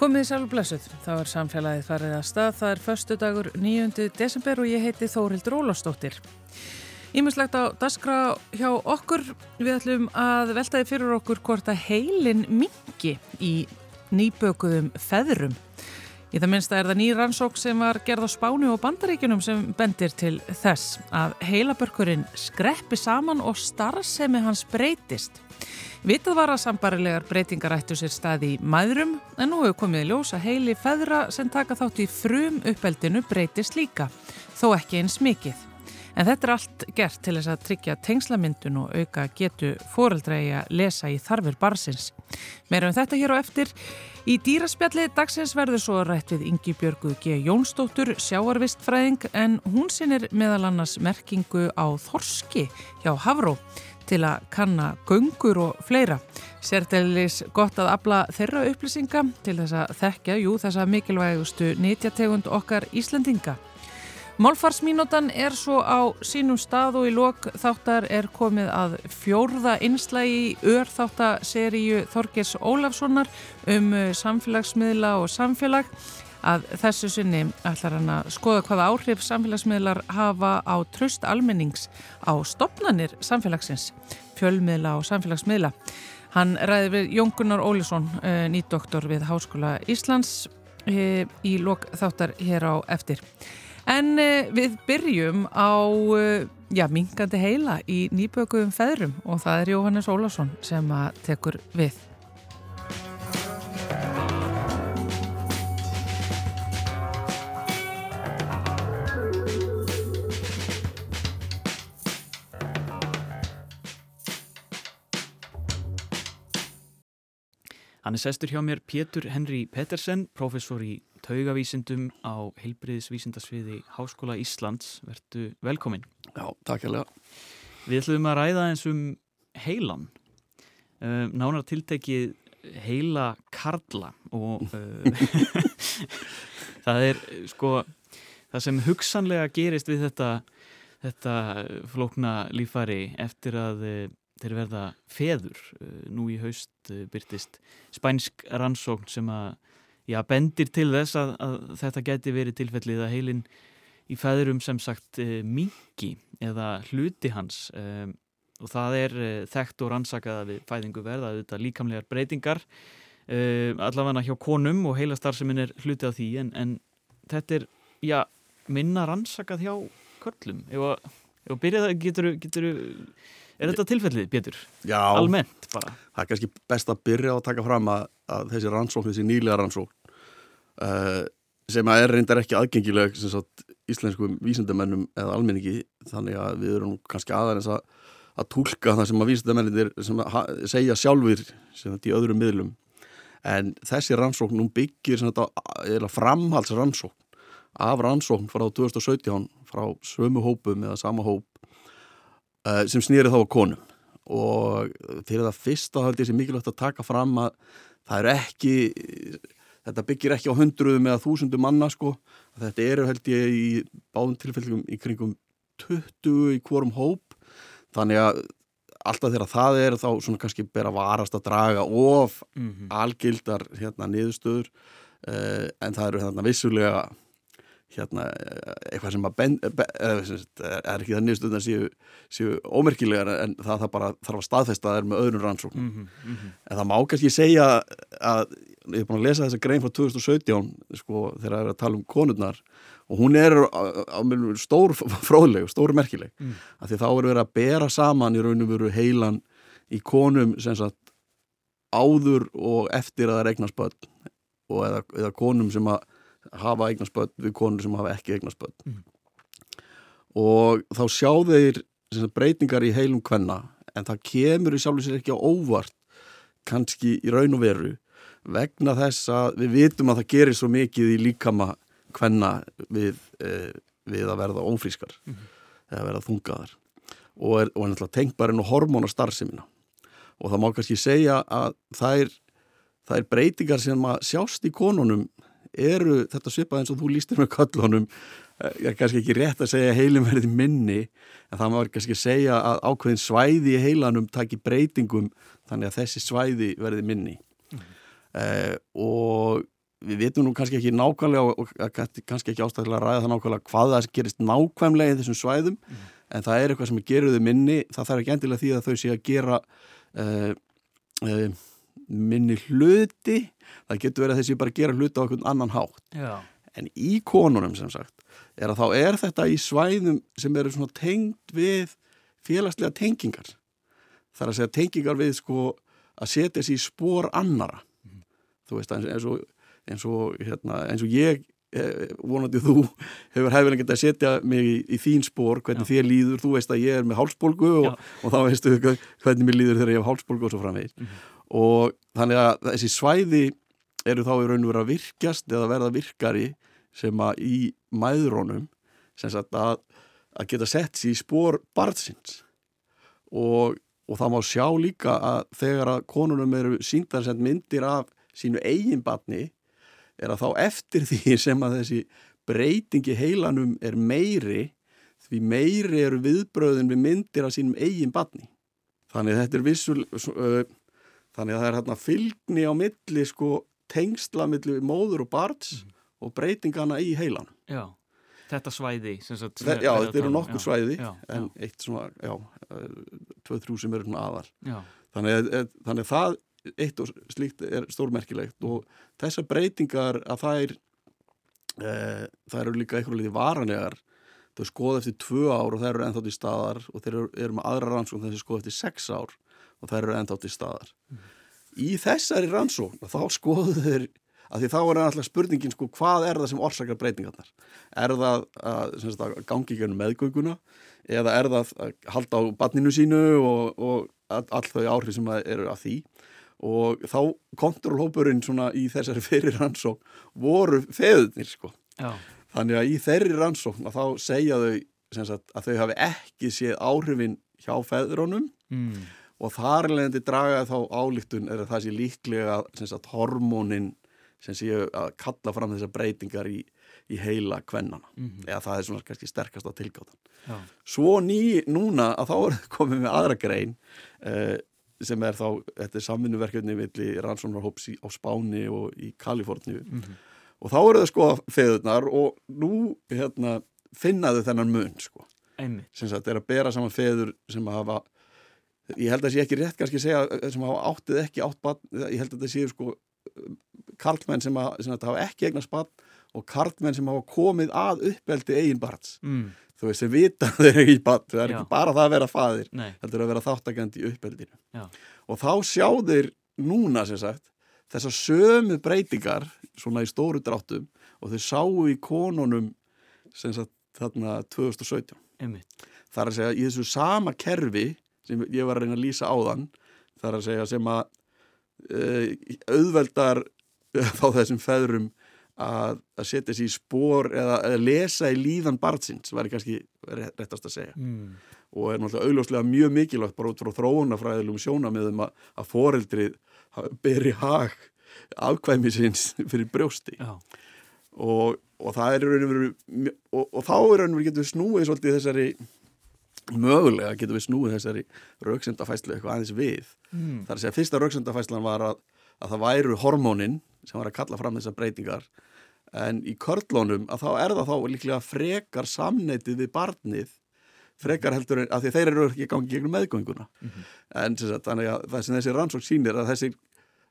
Komið í sælblessuð, þá er samfélagið farið að stað, það er förstu dagur 9. desember og ég heiti Þórildur Ólafsdóttir. Ímislegt á daskra hjá okkur, við ætlum að veltaði fyrir okkur hvort að heilin mingi í nýbökuðum feðrum. Í það minnsta er það ný rannsók sem var gerð á Spánu og Bandaríkunum sem bendir til þess að heilabörkurinn skreppi saman og starfsemi hans breytist. Vitað var að sambarilegar breytingar ættu sér staði í maðurum en nú hefur komið ljós að heili feðra sem taka þátt í frum uppeldinu breytist líka, þó ekki eins mikið. En þetta er allt gert til þess að tryggja tengslamyndun og auka getu fóreldrægi að lesa í þarfir barsins. Meira um þetta hér á eftir. Í dýraspjalli dagsins verður svo rætt við Ingi Björgu G. Jónsdóttur, sjáarvistfræðing, en hún sinir meðal annars merkingu á Þorski hjá Havró til að kanna göngur og fleira. Sérteilis gott að abla þeirra upplýsinga til þess að þekkja, jú, þessa mikilvægustu nýtjategund okkar Íslandinga. Málfarsmínútan er svo á sínum stað og í lok þáttar er komið að fjórða einslægi í örþáttaseríu Þorgers Ólafssonar um samfélagsmiðla og samfélag að þessu sinni ætlar hann að skoða hvaða áhrif samfélagsmiðlar hafa á tröst almennings á stopnannir samfélagsins, fjölmiðla og samfélagsmiðla. Hann ræði við Jóngunar Ólisson, eh, nýdoktor við Háskóla Íslands eh, í lok þáttar hér á eftir. En eh, við byrjum á já, mingandi heila í nýbökuðum feðrum og það er Jóhannes Ólason sem að tekur við. Hann er sestur hjá mér Pétur Henry Pettersen, professor í taugavísindum á heilbriðisvísindasviði Háskóla Íslands. Vertu velkomin. Já, takk hérlega. Við ætlum að ræða eins um heilan. Uh, nánar tiltekið heila karla og uh, það er sko það sem hugsanlega gerist við þetta, þetta flókna lífari eftir að þeir verða feður. Eh, nú í haust eh, byrtist spænsk rannsókn sem að já, bendir til þess að, að þetta geti verið tilfellið að heilin í feðurum sem sagt eh, mingi eða hluti hans og það er þekkt og rannsakaða við fæðingu verða auðvitað líkamlegar breytingar allavega hjá konum og heila starfseminn er hluti af því en, en þetta er já, minna rannsakað hjá körlum ef að byrja það getur þú Er þetta tilfellið, Pétur? Já, almennt bara. Það er kannski best að byrja að taka fram að, að þessi rannsókn, þessi nýlega rannsókn uh, sem að er reyndar ekki aðgengileg sagt, íslenskum vísendamennum eða almenningi þannig að við erum kannski aðeins að, að tólka það sem að vísendamennir segja sjálfur sem þetta í öðrum miðlum en þessi rannsókn nú byggir framhaldsrannsókn af rannsókn frá 2017 frá sömu hópum eða sama hóp uh, sem snýri þá að konum. Og fyrir það fyrsta haldið sem mikilvægt að taka fram að það er ekki þetta byggir ekki á hundruðum eða þúsundum manna sko, þetta eru held ég í báðum tilfellum í kringum 20 í hvorum hóp. Þannig að alltaf þegar það er þá svona kannski bera varast að draga of mm -hmm. algildar hérna niðurstöður uh, en það eru hérna vissulega hérna, eitthvað sem ben, be, er ekki það nýðstöðun að séu, séu ómerkilegar en það, það bara þarf að staðfesta það er með öðrum rannsókn mm -hmm, mm -hmm. en það má kannski segja að ég er búin að lesa þessa grein frá 2017 sko, þegar það er að tala um konurnar og hún er á, á stór fróðleg, stór merkileg mm. af því þá er verið að bera saman í raun og veru heilan í konum sem sagt áður og eftir að það er eignarspöld og eða, eða konum sem að hafa eignarspöld við konur sem hafa ekki eignarspöld mm. og þá sjá þeir breytingar í heilum kvenna en það kemur í sjálf og sér ekki á óvart kannski í raun og veru vegna þess að við vitum að það gerir svo mikið í líkama kvenna við, eh, við að verða ófrískar mm -hmm. eða verða þungaðar og er, og er náttúrulega tengt bara inn á hormónastarfsemina og það má kannski segja að það er, það er breytingar sem að sjást í konunum eru þetta svipað eins og þú lístir með köllunum ég er kannski ekki rétt að segja heilum verði minni en það má kannski segja að ákveðin svæði í heilanum taki breytingum þannig að þessi svæði verði minni mm. eh, og við veitum nú kannski ekki nákvæmlega og, kannski ekki ástæðilega að ræða það nákvæmlega hvað það gerist nákvæmlega í þessum svæðum mm. en það er eitthvað sem gerir þau minni það þarf ekki endilega því að þau sé að gera uh, uh, minni hluti það getur verið að þessi bara gera hluti á einhvern annan hátt Já. en í konunum sem sagt er að þá er þetta í svæðum sem eru svona tengd við félagslega tengingar þar að segja tengingar við sko að setja sér í spór annara mm. þú veist eins og eins og, hérna, eins og ég eh, vonandi þú hefur hefðin að setja mig í, í þín spór hvernig Já. þér líður, þú veist að ég er með hálsbólgu og, og þá veistu hvernig mér líður þegar ég hef hálsbólgu og svo framvegis mm -hmm. Og þannig að þessi svæði eru þá í raun og vera virkjast eða verða virkari sem að í mæðrónum sem sagt að, að geta sett sér í spór barðsins og, og það má sjá líka að þegar að konunum eru síndarsend myndir af sínu eigin batni er að þá eftir því sem að þessi breytingi heilanum er meiri því meiri eru viðbröðin við myndir af sínum eigin badni. Þannig að þetta er vissul, þannig að það er hérna fylgni á milli sko tengsla milli móður og barns mm. og breytingana í heilanum. Já, þetta svæði. Sagt, Þe, já, þetta eru nokkur já, svæði já, en já. eitt svona, já, tvö, þrjú sem eru svona aðar. Þannig að, þannig að það eitt og slíkt er stórmerkilegt og þessar breytingar að þær e, þær eru líka eitthvað litið varanlegar þau skoða eftir tvö ár og þær eru ennþátt í staðar og þeir eru, eru með aðra rannsókn þessi skoða eftir sex ár og þær eru ennþátt í staðar mm. í þessari rannsókn þá skoðu þeir að því þá er alltaf spurningin sko hvað er það sem orsakar breytingarnar er það að, að gangi ekki meðgönguna eða er það að halda á banninu sínu og, og all þau áhrif sem eru að því og þá kontrollhópurinn svona í þessari fyrir rannsókn voru feðunir sko Já. þannig að í þeirri rannsókn að þá segja þau sagt, að þau hafi ekki séð áhrifin hjá feðurónum mm. Og þar leðandi draga þá álíktun er að það sé líklega sagt, hormónin sem séu að kalla fram þessar breytingar í, í heila kvennana mm -hmm. eða það er svona kannski sterkast á tilgáttan Já. svo ný, núna að þá er komið með aðra grein eh, sem er þá, þetta er samvinnuverkefni millir rannsónarhóps á Spáni og í Kaliforníu mm -hmm. og þá eru það sko feðunar og nú hérna, finnaðu þennan mun sko sem sagt er að bera saman feður sem að hafa ég held að það sé ekki rétt kannski að segja sem hafa áttið ekki átt bann ég held að það séu sko karlmenn sem, að, sem að hafa ekki eignast bann og karlmenn sem hafa komið að uppveldi eigin barns mm þú veist, þeir vita að þeir eru í badd það er Já. ekki bara það að vera fadir er að vera þáttakandi í uppeldinu Já. og þá sjá þeir núna sem sagt þessar sömu breytingar svona í stóru dráttum og þeir sáu í konunum sem sagt þarna 2017 Einmitt. það er að segja í þessu sama kerfi sem ég var að reyna að lýsa áðan það er að segja sem að uh, auðveldar þá þessum feðrum að, að setja sér í spór eða, eða lesa í líðan barnsins væri kannski réttast að segja. Mm. og er náttúrulega augljóslega mjög mikilvægt bara út frá þróunafræðilum sjónamiðum að, að foreldrið beri hag afkvæmi sinns fyrir brjósti. Og, og það er veru, og, og þá er raun og veru getur snúið svolítið þessari mögulega getur við snúið þessari rauksendafæslu eitthvað aðeins við mm. þar að segja fyrsta rauksendafæslan var að, að það væru hormónin sem var að kalla fram þessar breytingar en í körlónum að þá er það þá líklega frekar samneitið við barnið frekar heldur en að því þeir eru ekki gangið gegnum meðgönguna mm -hmm. en sagt, þannig að það sem þessi rannsók sínir að þessi,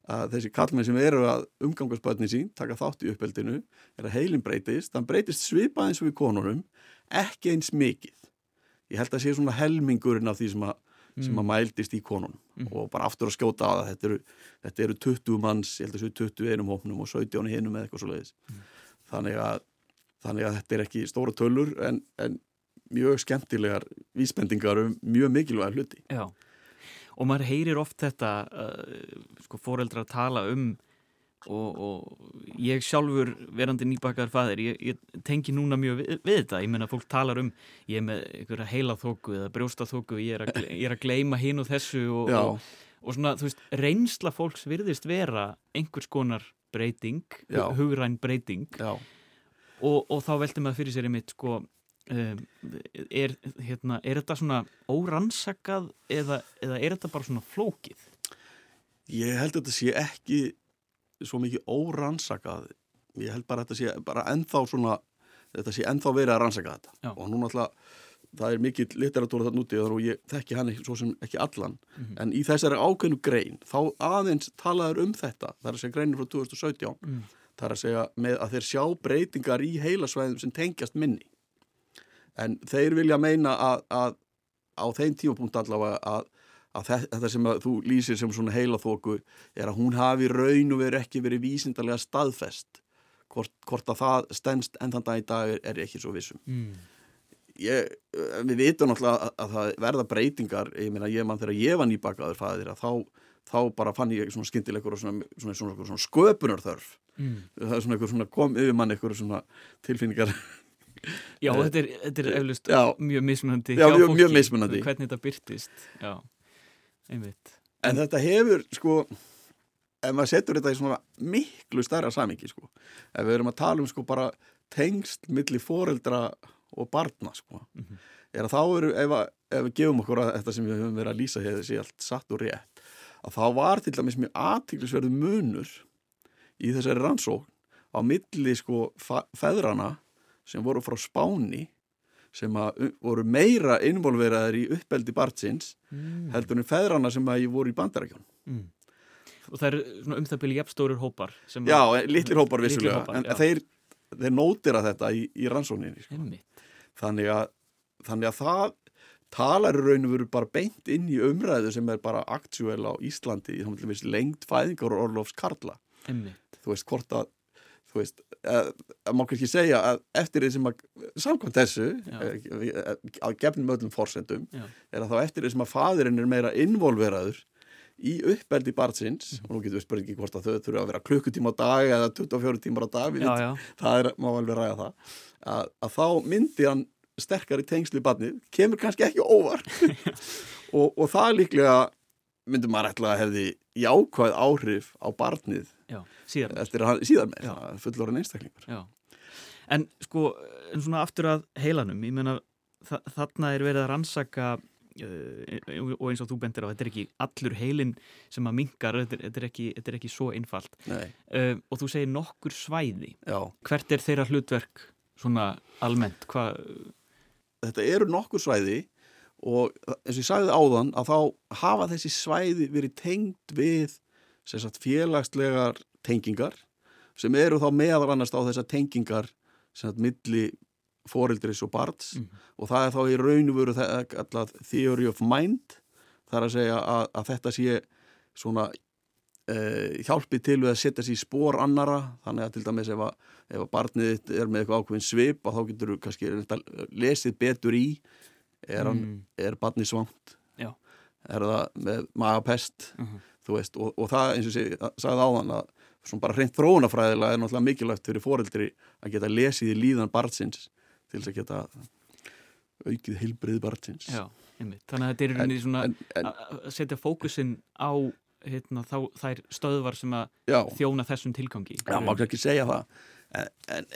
að þessi kallmenn sem eru að umgangast börnin sín, taka þátt í uppeldinu er að heilin breytist, þann breytist svipað eins og við konunum, ekki eins mikið ég held að sé svona helmingurinn af því sem að sem að mm. mældist í konunum mm. og bara aftur að skjóta á það þetta eru, þetta eru 20 manns, ég held að 20 einum hópnum og 17 hinnum eða eitthvað svo leiðis mm. þannig, þannig að þetta er ekki stóra tölur en, en mjög skemmtilegar vísbendingar um mjög mikilvæg hluti Já, og maður heyrir oft þetta uh, sko fóreldra að tala um Og, og ég sjálfur verandi nýbakar fadir, ég, ég tengi núna mjög við, við þetta, ég menna fólk talar um ég er með einhverja heilaþóku eða brjóstaþóku, ég er að, ég er að gleima hinn og þessu og, og, og svona, þú veist, reynsla fólks virðist vera einhvers konar breyting, Já. hugræn breyting og þá veltum við fyrir sér einmitt sko um, er, hérna, er þetta svona órannsakað eða, eða er þetta bara svona flókið? Ég held að þetta sé ekki svo mikið órannsakað ég held bara að þetta sé bara ennþá svona þetta sé ennþá verið að rannsaka þetta Já. og nú náttúrulega það er mikill litteratúra þarna úti og ég þekki hann ekki, svo sem ekki allan Mhm. en í þessari ákveðnu grein þá aðeins talaður um þetta það er að segja greinin frá 2017 Mm. það er að segja með að þeir sjá breytingar í heilasvæðum sem tengjast minni en þeir vilja meina að, að á þeim tímapunkt allavega að, að þe- þetta sem að þú lýsir sem svona heilaþóku er að hún hafi raun og veru ekki verið vísindarlega staðfest hvort, hvort að það stendst enn þann dag í dag er, er ekki svo vissum Mm. ég, eh, við vitum náttúrulega að, að það verða breytingar ég meina ég mann þegar ég var nýbakaður fæðir að þá, þá bara fann ég svona skyndilegur og svona, svona, svona, svona, sköpunarþörf Mm. það er svona eitthvað svona kom yfir mann eitthvað svona tilfinningar Já, þetta er, þetta er eflust já. mjög mismunandi Já, mjög- mjög mismunandi. hvernig þetta byrtist Já, einmitt en þetta hefur sko ef maður setur þetta í svona miklu stærra samingi sko ef við erum að tala um sko bara tengst milli foreldra og barna sko Mhm. er að þá eru ef, að, ef við gefum okkur að þetta sem við höfum verið að lýsa hér þessi allt satt og rétt að þá var til dæmis mjög aðtiklisverðu munur í þessari rannsókn á milli sko feðrana sem voru frá Spáni sem voru meira involveraðir í uppeldi barnsins mm. heldur en feðrana sem að voru í bandarækjum Mm. Og það eru svona um það byrja jafnstórir hópar Já, en litlir hópar vissulega hópar, en þeir, þeir nótira þetta í, í rannsókninni sko. Þannig, að, þannig að það talar í raun og veru bara beint inn í umræðu sem er bara aktúel á Íslandi í lengt fæðingar og orlofs karla Einmitt þú veist hvort að þú veist, að, að má kannski segja að eftir því sem að samkvæmt þessu Já. eh, að gefnum öllum forsendum Já. er að þá eftir því sem að fadirinn er meira involveraður í uppeldi barnsins Mhm. og nú getur við spurningi hvort að þau þurfa að vera klukkutíma á dag eða 24 tímar á dag Já, já, það er, má alveg ræða það að, að þá myndi hann tengslu í barnið, kemur kannski ekki óvart og, og það líklega myndi maður ætla að hefði jákvæð áhrif á barnið já, síðan eftir að síðan með, Já. fullorinn einstaklingur. Já, en sko en svona aftur að heilanum ég meina þa þarna er verið að rannsaka uh, og eins og þú bendir á þetta er ekki allur heilin sem að mingar þetta þetta þetta er ekki svo einfalt. Nei, uh, og þú segir nokkur svæði. Já, hvert er þeirra hlutverk svona almennt? Hvað, þetta eru nokkur svæði og eins og ég sagði áðan að þá hafa þessi svæði verið tengd við sem sagt, félagslegar tengingar sem eru þá meðal annars á þessar tengingar sem sagt, milli foreldris og barns Mhm. og það er þá í raun og veru kallað theory of mind það er að segja að, að þetta sé svona uh, hjálpi til við að setja sér í spór annara þannig að til dæmis ef að, ef að barnið er með eitthvað ákveðin svip og þá getur þú kannski að lesið betur í er, Mm. er barnið svangt er það með magapest Mhm. þú veist, og, og það eins og sé, sagði áðan að svona bara hreint þróunafræðilega er náttúrulega mikilvægt fyrir foreldri að geta lesið í líðan barnsins til þess að geta aukið heilbrið barnsins. Já, einmitt. Þannig að þetta er rauninni svona en, en, að setja fókusinn á hérna, þá, þær stöðvar sem að já, þjóna þessum tilgangi. Já, má ekki segja það. En, en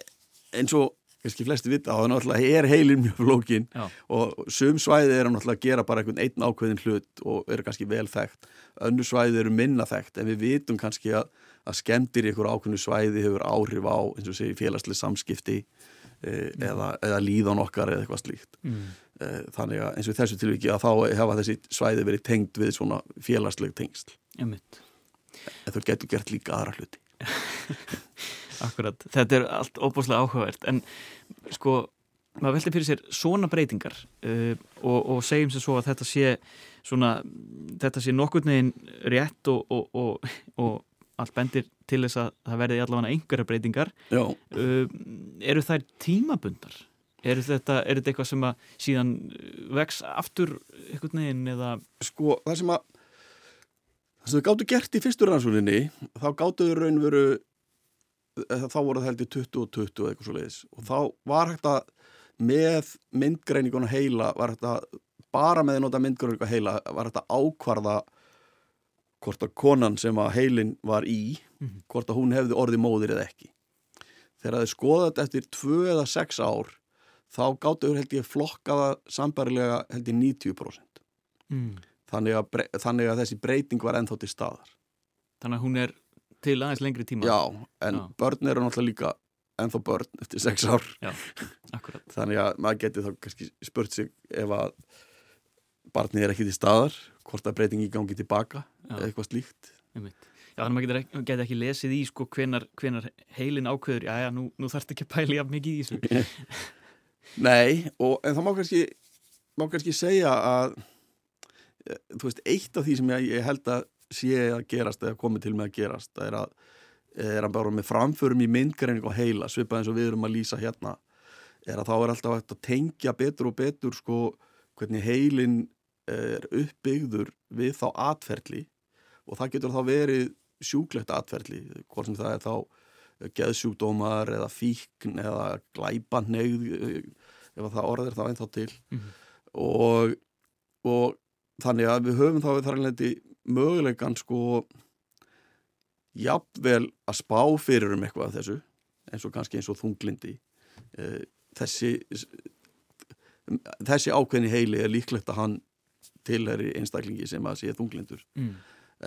eins og kannski flesti vita, þá er náttúrulega er heilin mjög flókin Já. og sum svæði náttúrulega að gera bara einhvern einn ákveðin hlut og eru kannski vel þekkt. Önnu svæði eru minna þekkt en við vitum kannski að, að skemmtir í einhver ákveðinu svæði hefur áhrif á eins og segir félagslega samskipti e, eða, eða líðan okkar eða eitthvað slíkt. Mm. e, þannig að eins og þessu tilviki að þá hefa þessi svæði verið tengd við svona félagsleg tengsl. En þau getur gert líka aðra hluti Akkurat, þetta er allt óbúslega áhugavert. En sko, maður veldi fyrir sér svona breytingar uh, og, og segjum sér svo að þetta sé svona, þetta sé nokkurn veginn rétt og, og, og, og allt bendir til þess að það verði allavega einhverja breytingar. Uh, eru þær tímabundar? Er þetta, er þetta eitthvað sem að síðan vex aftur einhvern veginn eða? Sko það sem að það sem þau gáttu gert í fyrstu rannsóninni þá gáttu þau raun veru eh, þá voru það held í 20 og 20 eða eitthvað svo leiðis og þá var hægt að með myndgreininguna heila var hægt að bara með nota myndgreininguna heila var hægt að ákvarða hvort að konan sem að heilin var í Mhm. hvort að hún hefði orði móðir eða ekki þegar þau skoða þetta eftir 2 eða 6 ár þá gáttu held ég flokkaða sambarilega held ég 90% mm. þannig að, þannig að þessi breyting var ennþá til staðar þannig að hún er til aðeins lengri tíma Já, en Já. börn eru náttúrulega líka ennþá börn eftir sex ár akkurat þannig að maður geti þá kannski spurt sig ef að barnið er ekki til staðar hvort að breytingi gangi tilbaka Já. eða eitthvað slíkt einmitt. Já, þannig að maður getur ekki, getur lesið í sko hvenar, hvenar heilin ákveður já, já, nú, nú þarfst ekki að pæla jafn mikið í þessu Nei, og, en það má kannski má kannski segja að eh, þú veist, eitt af því sem ég, ég held að sé að gerast eða komið til með að gerast það er að er að bara með framförum í myndgreining og heila svipað eins og við erum að lýsa hérna er að þá er alltaf hægt að tengja betur og betur sko hvernig heilin er uppbyggður við þá atferli og það getur þá verið sjúklegt atferli hvort sem það er þá geðsjúkdómar eða fíkn eða glæpanegð ef það orðir þá ennþá til Mhm. og, og þannig að við höfum þá þar einlega möguleikan sko jafnvel að spá fyrir um eitthvað af þessu eins og kannski eins og þunglindi Eh, þessi þessi ákveðni heili er líklegt að hann tilheri einstaklingi sem að sé þunglindur mm.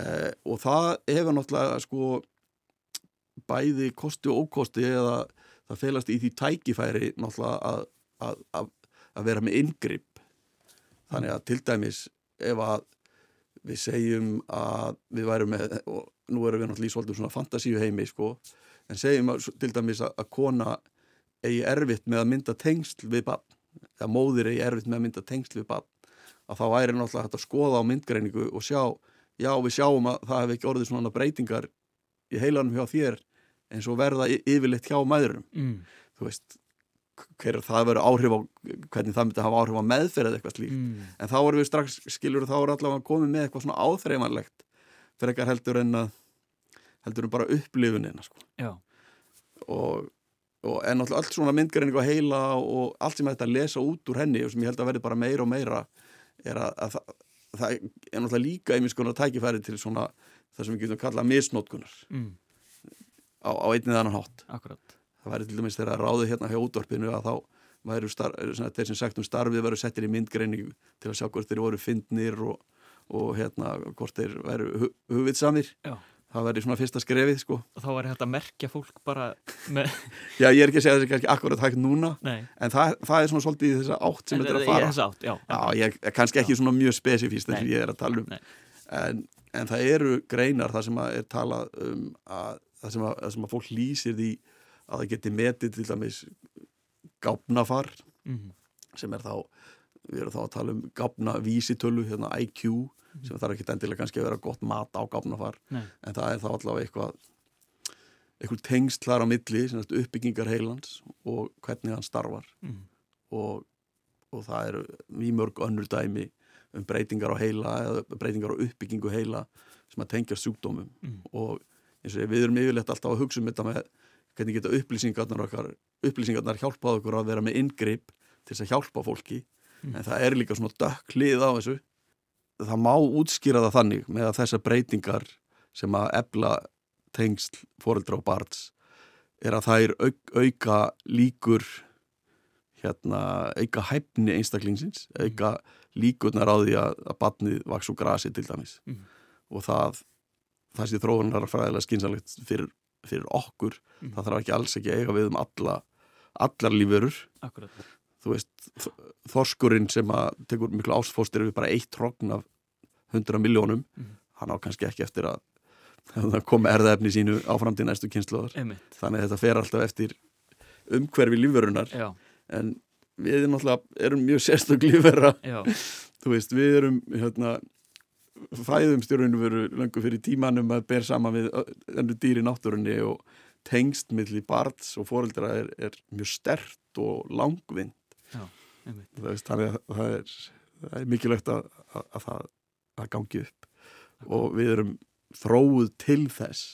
eh, og það hefur náttúrulega sko bæði kosti og ókosti eða það felast í því tækifæri náttúrulega að, að, að, að vera með inngrip þannig að til dæmis ef að við segjum að við værum með og nú erum við náttúrulega í svolítið svona fantasíu heimi sko en segjum að, til dæmis að, að kona eigi erfitt með að mynda tengsl við bann eða móðir eigi erfitt með að mynda tengsl við bann að þá væri náttúrulega hægt að skoða á myndgreiningu og sjá, já við sjáum að það hef ekki orðið svona breytingar í heilanum hjá þér eins og verða yfirleitt hjá mæðurum Mm. þú veist, hver er það verið áhrif á hvernig það myndi hafa áhrif á meðferð eða eitthvað slíkt, Mm. en þá erum við strax skilur þá er allavega komið með eitthvað svona áþreifanlegt fyrir eitthvað heldur en að heldur en bara upplifunina sko. Og, og en náttúrulega allt svona myndgreining á heila og allt sem þetta lesa út úr henni og sem ég held að verði bara meira og meira er að, að það, það er náttúrulega líka einmitt skonar tækifæri til svona það sem við getum kallað misnótkunar mm. á, á einnið annan hátt akkurat það væri til dæmis þegar ráðið hérna hjá útvarpinu að þá væru þeir sem sagt um starfið veru settir í myndgreiningu til að sjá hvort þeir voru fyndnir og, og hérna hvort þeir veru hu hugvitsamir. Já. það væri svona fyrsta skrefið sko. Og þá var þetta að merkja fólk bara með, já ég er ekki að segja þessi kannski akkurat hægt núna nei. en það, það er svona svolítið í þessa átt sem En þetta er að fara. átt, já, já ég er kannski ekki svona mjög spesifíst Nei. ég er að tala um. En, en það eru greinar það sem að er talað um að það sem að, það sem að fólk lýsir því að það geti metið til dæmis gáfnafar mm. sem er þá, við erum þá að tala um gáfna vísitölu, hérna IQ Mhm. sem þarf ekki endilega kannski að vera gott mat á gáfnafar, Nei. en það er þá allavega eitthvað eitthvað tengsl þar á milli, uppbyggingar heilans og hvernig hann starfar Mm. og, og það eru mjög mörg önnur dæmi um breytingar á heila eða breytingar á uppbyggingu heila sem að tengja sjúkdómum Mm. og eins og við erum yfirleitt alltaf að hugsa um þetta með hvernig geta upplýsingarnar okkar upplýsingarnar hjálpað okkur að vera með inngrip til þess að hjálpa fólki Mm. en það er líka svona dökk hlið á þessu það má útskýra það þannig með að þessar breytingar sem að ebla tengsl foreldra og barns er að þær auk, auka líkur hérna, auka hæfni einstaklingsins, auka líkurnar á því að, að barnið vaks úr grasi til dæmis Mhm. og það það sé þróunar fræðilega skynsalegt fyrir, fyrir okkur, Mhm. það þarf ekki alls ekki að eiga við um alla, allar lífurur akkurat. Þú veist, þorskurinn sem að tekur miklu ásfóstir við bara eitt hrogn af 100 miljónum Mhm. hann á kannski ekki eftir að, að koma erðaefni sínu áfram til næstu kynsluðar þannig að þetta fer alltaf eftir umhverfi lífverunar Já, en við erum náttúrulega erum mjög sérstök lífverra já, þú veist, við erum hérna, fæðum stjórnum veru löngu fyrir tímanum að ber saman við ennu dýri náttúrunni og tengst milli barns og foreldra er, er mjög stert og langvinn einmitt. Veist, þannig að það er, það er mikilvægt að, að, að það að gangi upp. Og við erum þróuð til þess.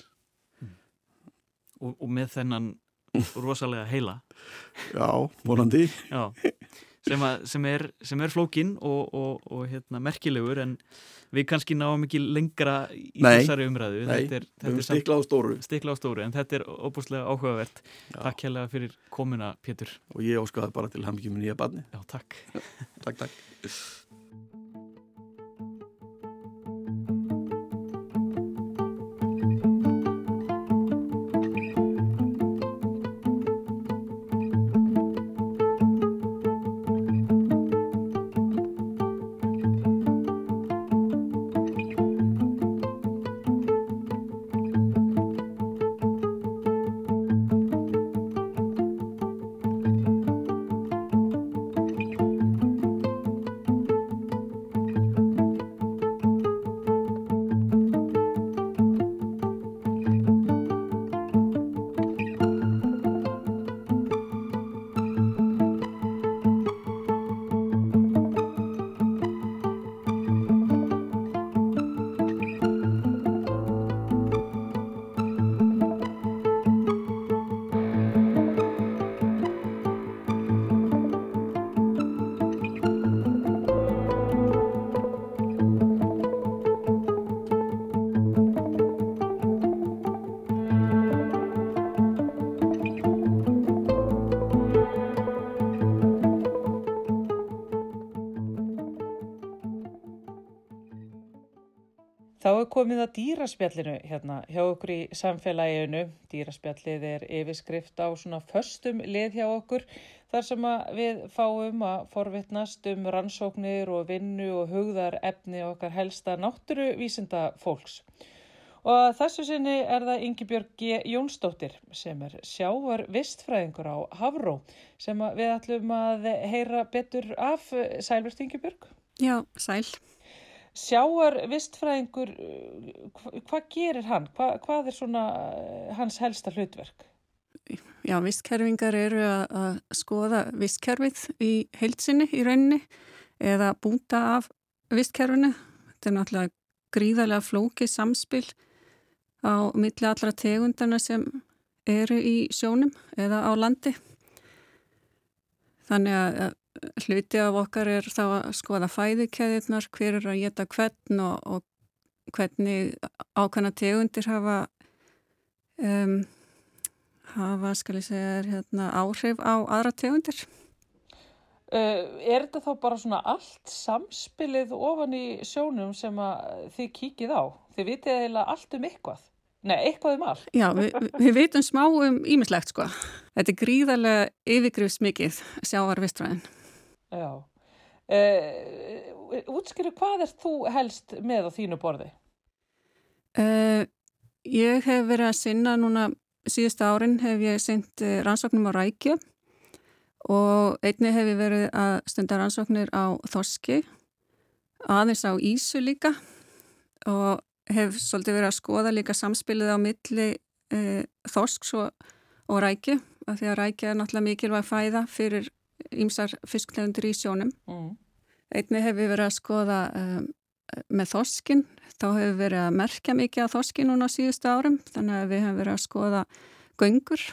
Og, og með þennan rosalega heila. Já, vonandi. Já, sem, að, sem, er, sem er flókin og, og, og hérna, merkilegur en við kannski náum ekki lengra í Nei. þessari umræðu. Nei, þetta er, þetta stiklað á stóru. stikla á stóru en þetta er óbúslega áhugavert. Já. takk hérlega fyrir komuna Pétur. Og ég óskaði bara til hamngjum nýja barni já, takk. Takk, takk komið að dýraspjallinu hérna hjá okkur í samfélaginu. Dýraspjallið er yfirskrift á svona föstum lið hjá okkur þar sem við fáum að forvittnast um rannsóknir og vinnu og hugðar efni okkar helsta náttúruvísinda fólks. Og þessu sinni er það Yngibjörg G. Jónsdóttir sem er sjávar vistfræðingur á Havró sem við ætlum að heyra betur af. Sælvert Yngibjörg? Já, sæl. Sjáar vistfræðingur, hvað hva gerir hann? Hva, hvað er svona eh, hans helsta hlutverk? Já, vistkerfingar eru að, skoða vistkerfið í heilsinni í rauninni eða búta af vistkerfinu. Þetta er náttúrulega gríðarlega flókið samspil á milli allra tegundana sem eru í sjónum eða á landi. Þannig að hluti af okkar er þá að skoða fæðikeðirnar, hver er að geta hvern og, og hvernig ákvæmna tegundir hafa um, hafa, segja, hérna, áhrif á aðra tegundir. Uh, er þetta þá bara svona allt samspilið ofan í sjónum sem þið kíkið á? Þið vitið eiginlega allt um eitthvað? Nei, eitthvað um allt. Já, við, við vitum smá um ímislegt sko. Þetta er gríðarlega yfirgrifs mikið sjáarvistræðin. Já. Uh, útskýru, hvað er þú helst með á þínu borði? Uh, ég hef verið að sinna núna síðustu árin hef ég eh, rannsóknum á rækju og einni hef ég verið að stunda rannsóknir á þorski, aðeins á Ísu líka og hef svolítið verið að skoða líka samspilið á milli uh, þorsks og, og rækju af því að rækja er náttúrulega mikilvæg fæða fyrir ýmsar fisklegundir í sjónum. Mm. Einni hefur verið að skoða um, með þorskin, þá hefur verið að merkja mikið af þorskin núna á síðustu árum, þannig að við hefum verið að skoða göngur,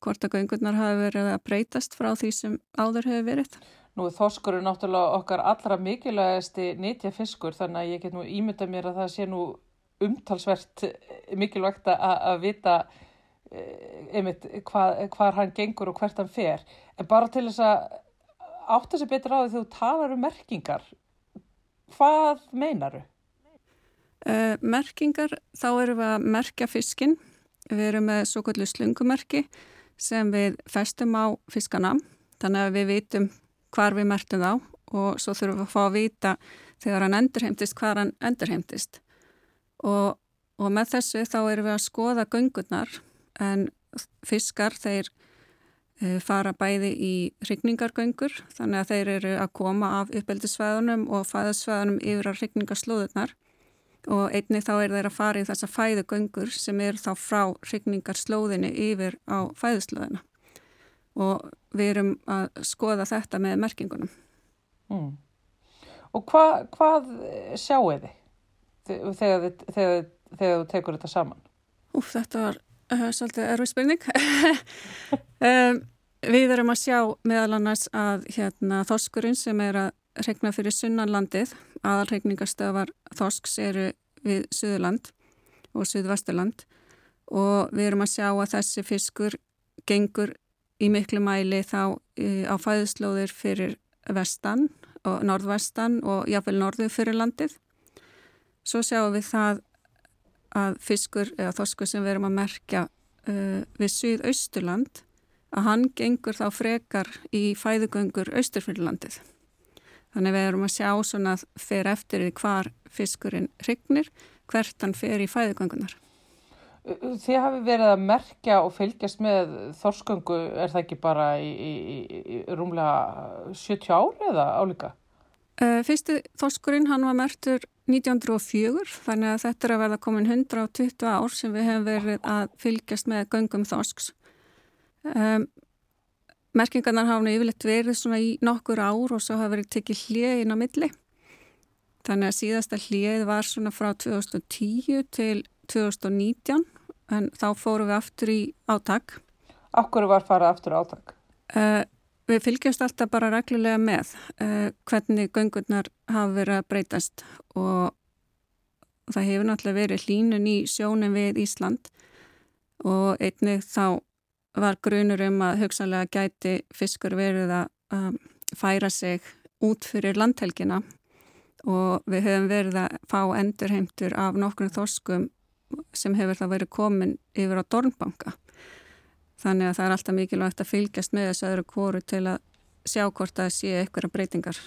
hvort að göngurnar hafi verið að breytast frá því sem áður hefur verið. Nú þorskur er náttúrulega okkar allra mikilvægasti nýtja fiskur, þannig að ég get nú ímynda mér að það sé nú umtalsvert mikilvægt að vita einmitt hvað, hvað hann gengur og hvert hann fer. En bara til þess að átta sér betur á því þú talar um merkingar hvað meinaru? Uh, merkingar, þá erum við að merkja fiskin við erum með svo kvöldu slungumerki sem við festum á fiskana. Þannig að við vitum hvar við mertum þá og svo þurfum við að fá að vita þegar hann endurheimtist hvar hann endurheimtist. Og, og með þessu þá erum við að skoða göngurnar en fiskar þeir uh, fara bæði í hrygningargöngur þannig að þeir eru að koma af uppeldisvæðunum og fæðasvæðunum yfir að hrygningarslóðunar og einni þá er þeir að fara í þessa fæðugöngur sem er þá frá hrygningarslóðinni yfir á fæðuslóðina og við erum að skoða þetta með merkingunum. Mm. Og hva, hvað sjáu þið þegar þú tekur þetta saman? Úf, þetta var svolítið erfið spurning. um, við erum að sjá meðal annars að hérna, þoskurinn sem er að regna fyrir sunnanlandið, aðalregningastöðar þosks eru við Suðurland og Suðvesturland og við erum að sjá að þessi fiskur gengur í miklu mæli þá á fæðuslóðir fyrir vestan og norðvestan og jáfnveil norðu fyrir landið. Svo sjáum við það að fiskur eða þoskur sem við erum að merkja uh, við Suðausturland að hann gengur þá frekar í fæðugöngur Austurfjörlandið. Þannig við erum að sjá svona að fer eftir því hvar fiskurinn hrygnir, hvert hann fer í fæðugöngunar. Þið hafi verið að merkja og fylgjast með þorsköngu, er það ekki bara í, í, í rúmlega 70 ári eða álíka? Uh, fyrsti þorskurinn hann var mertur 1904 þannig að þetta er að verða komin 120 ár sem við hefum verið að fylgjast með göngum þorsks. Um, merkingarnar hafa nú yfirleitt verið svona í nokkur ár og svo hafa verið tekið hlið inn á milli. Þannig að síðasta hlið var svona frá 2010 til 2019 en þá fórum við aftur í átak. Akkur var farað aftur átak? Uh, Við fylgjast alltaf bara reglulega með uh, hvernig göngurnar hafa verið að breytast og það hefur náttúrulega verið hlínun í sjónum við Ísland og einnig þá var grunur um að hugsanlega gæti fiskur verið að um, færa sig út fyrir landhelgina og við höfum verið að fá endurheimtur af nokkrum þorskum sem hefur það verið komin yfir á Dornbanka. Þannig að það er alltaf mikilvægt að fylgjast með þessu öðru kóru til að sjá hvort það sé eitthvað breytingar.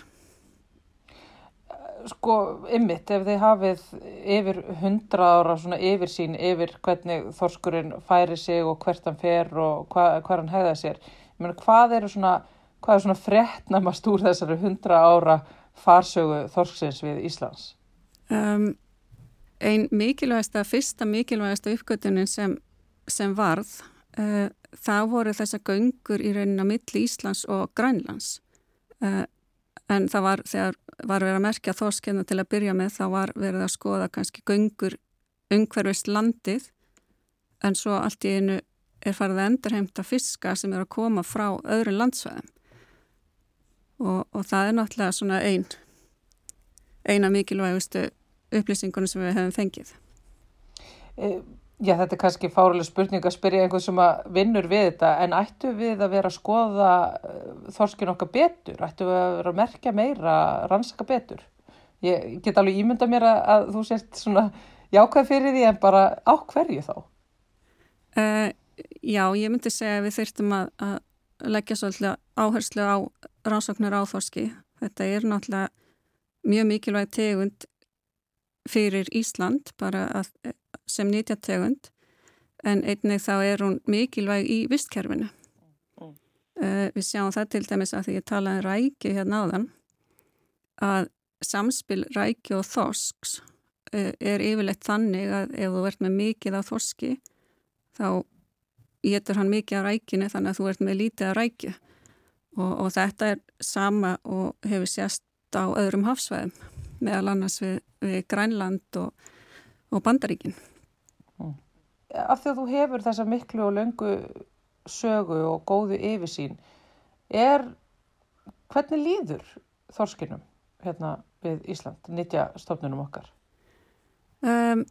Sko, ymmit, ef þið hafið yfir hundra ára svona yfir sín, yfir hvernig þorskurinn færi sig og hvert hann fer og hva, hvað hann hegða sér, ég meina, hvað eru svona, hvað er svona frettnamast úr þessari hundra ára farsögu þorsksins við Íslands? Um, ein mikilvægasta, fyrsta mikilvægasta uppgötunin sem, sem varð, uh, það voru þessa göngur í raunin á milli Íslands og Grænlands. Uh, en það var þegar var verið að merkja þorskenna til að byrja með þá var verið að skoða kannski göngur umhverfist landið en svo allt í einu er farið að endurheimta fiska sem er að koma frá öðru landsvæðum og, og það er náttúrulega svona ein eina mikilvægustu upplýsingunum sem við hefum fengið. Já, þetta er kannski fáruleg spurning að spyrja einhvern sem vinnur við þetta en ættu við að vera að skoða eh, þorskin okkar betur? Ættu við að vera að merkja meira, rannsaka betur? Ég get alveg ímynda mér að, að þú sést svona jákvæð fyrir því en bara á hverju þá? Uh, já, ég myndi segja að við þurftum að, að leggja svolítið áherslu á rannsóknar á þorski. Þetta er náttúrulega mjög mikilvæg tegund fyrir Ísland bara að sem nýtjategund en einnig þá er hún mikilvæg í vistkerfinu. Mm. Uh, við sjáum það til dæmis að því ég talaði um rækju hérna áðan að samspil rækju og þorsks uh, er yfirleitt þannig að ef þú ert með mikið af þorski þá getur hann mikið af rækjunu þannig að þú ert með lítið af rækju og, og þetta er sama og hefur sérst á öðrum hafsvæðum meðal annars við, við Grænland og, og Bandaríkinn af því að þú hefur þessa miklu og löngu sögu og góðu yfirsýn er hvernig líður þorskinum hérna við Ísland, nýtja stofnunum okkar? Um,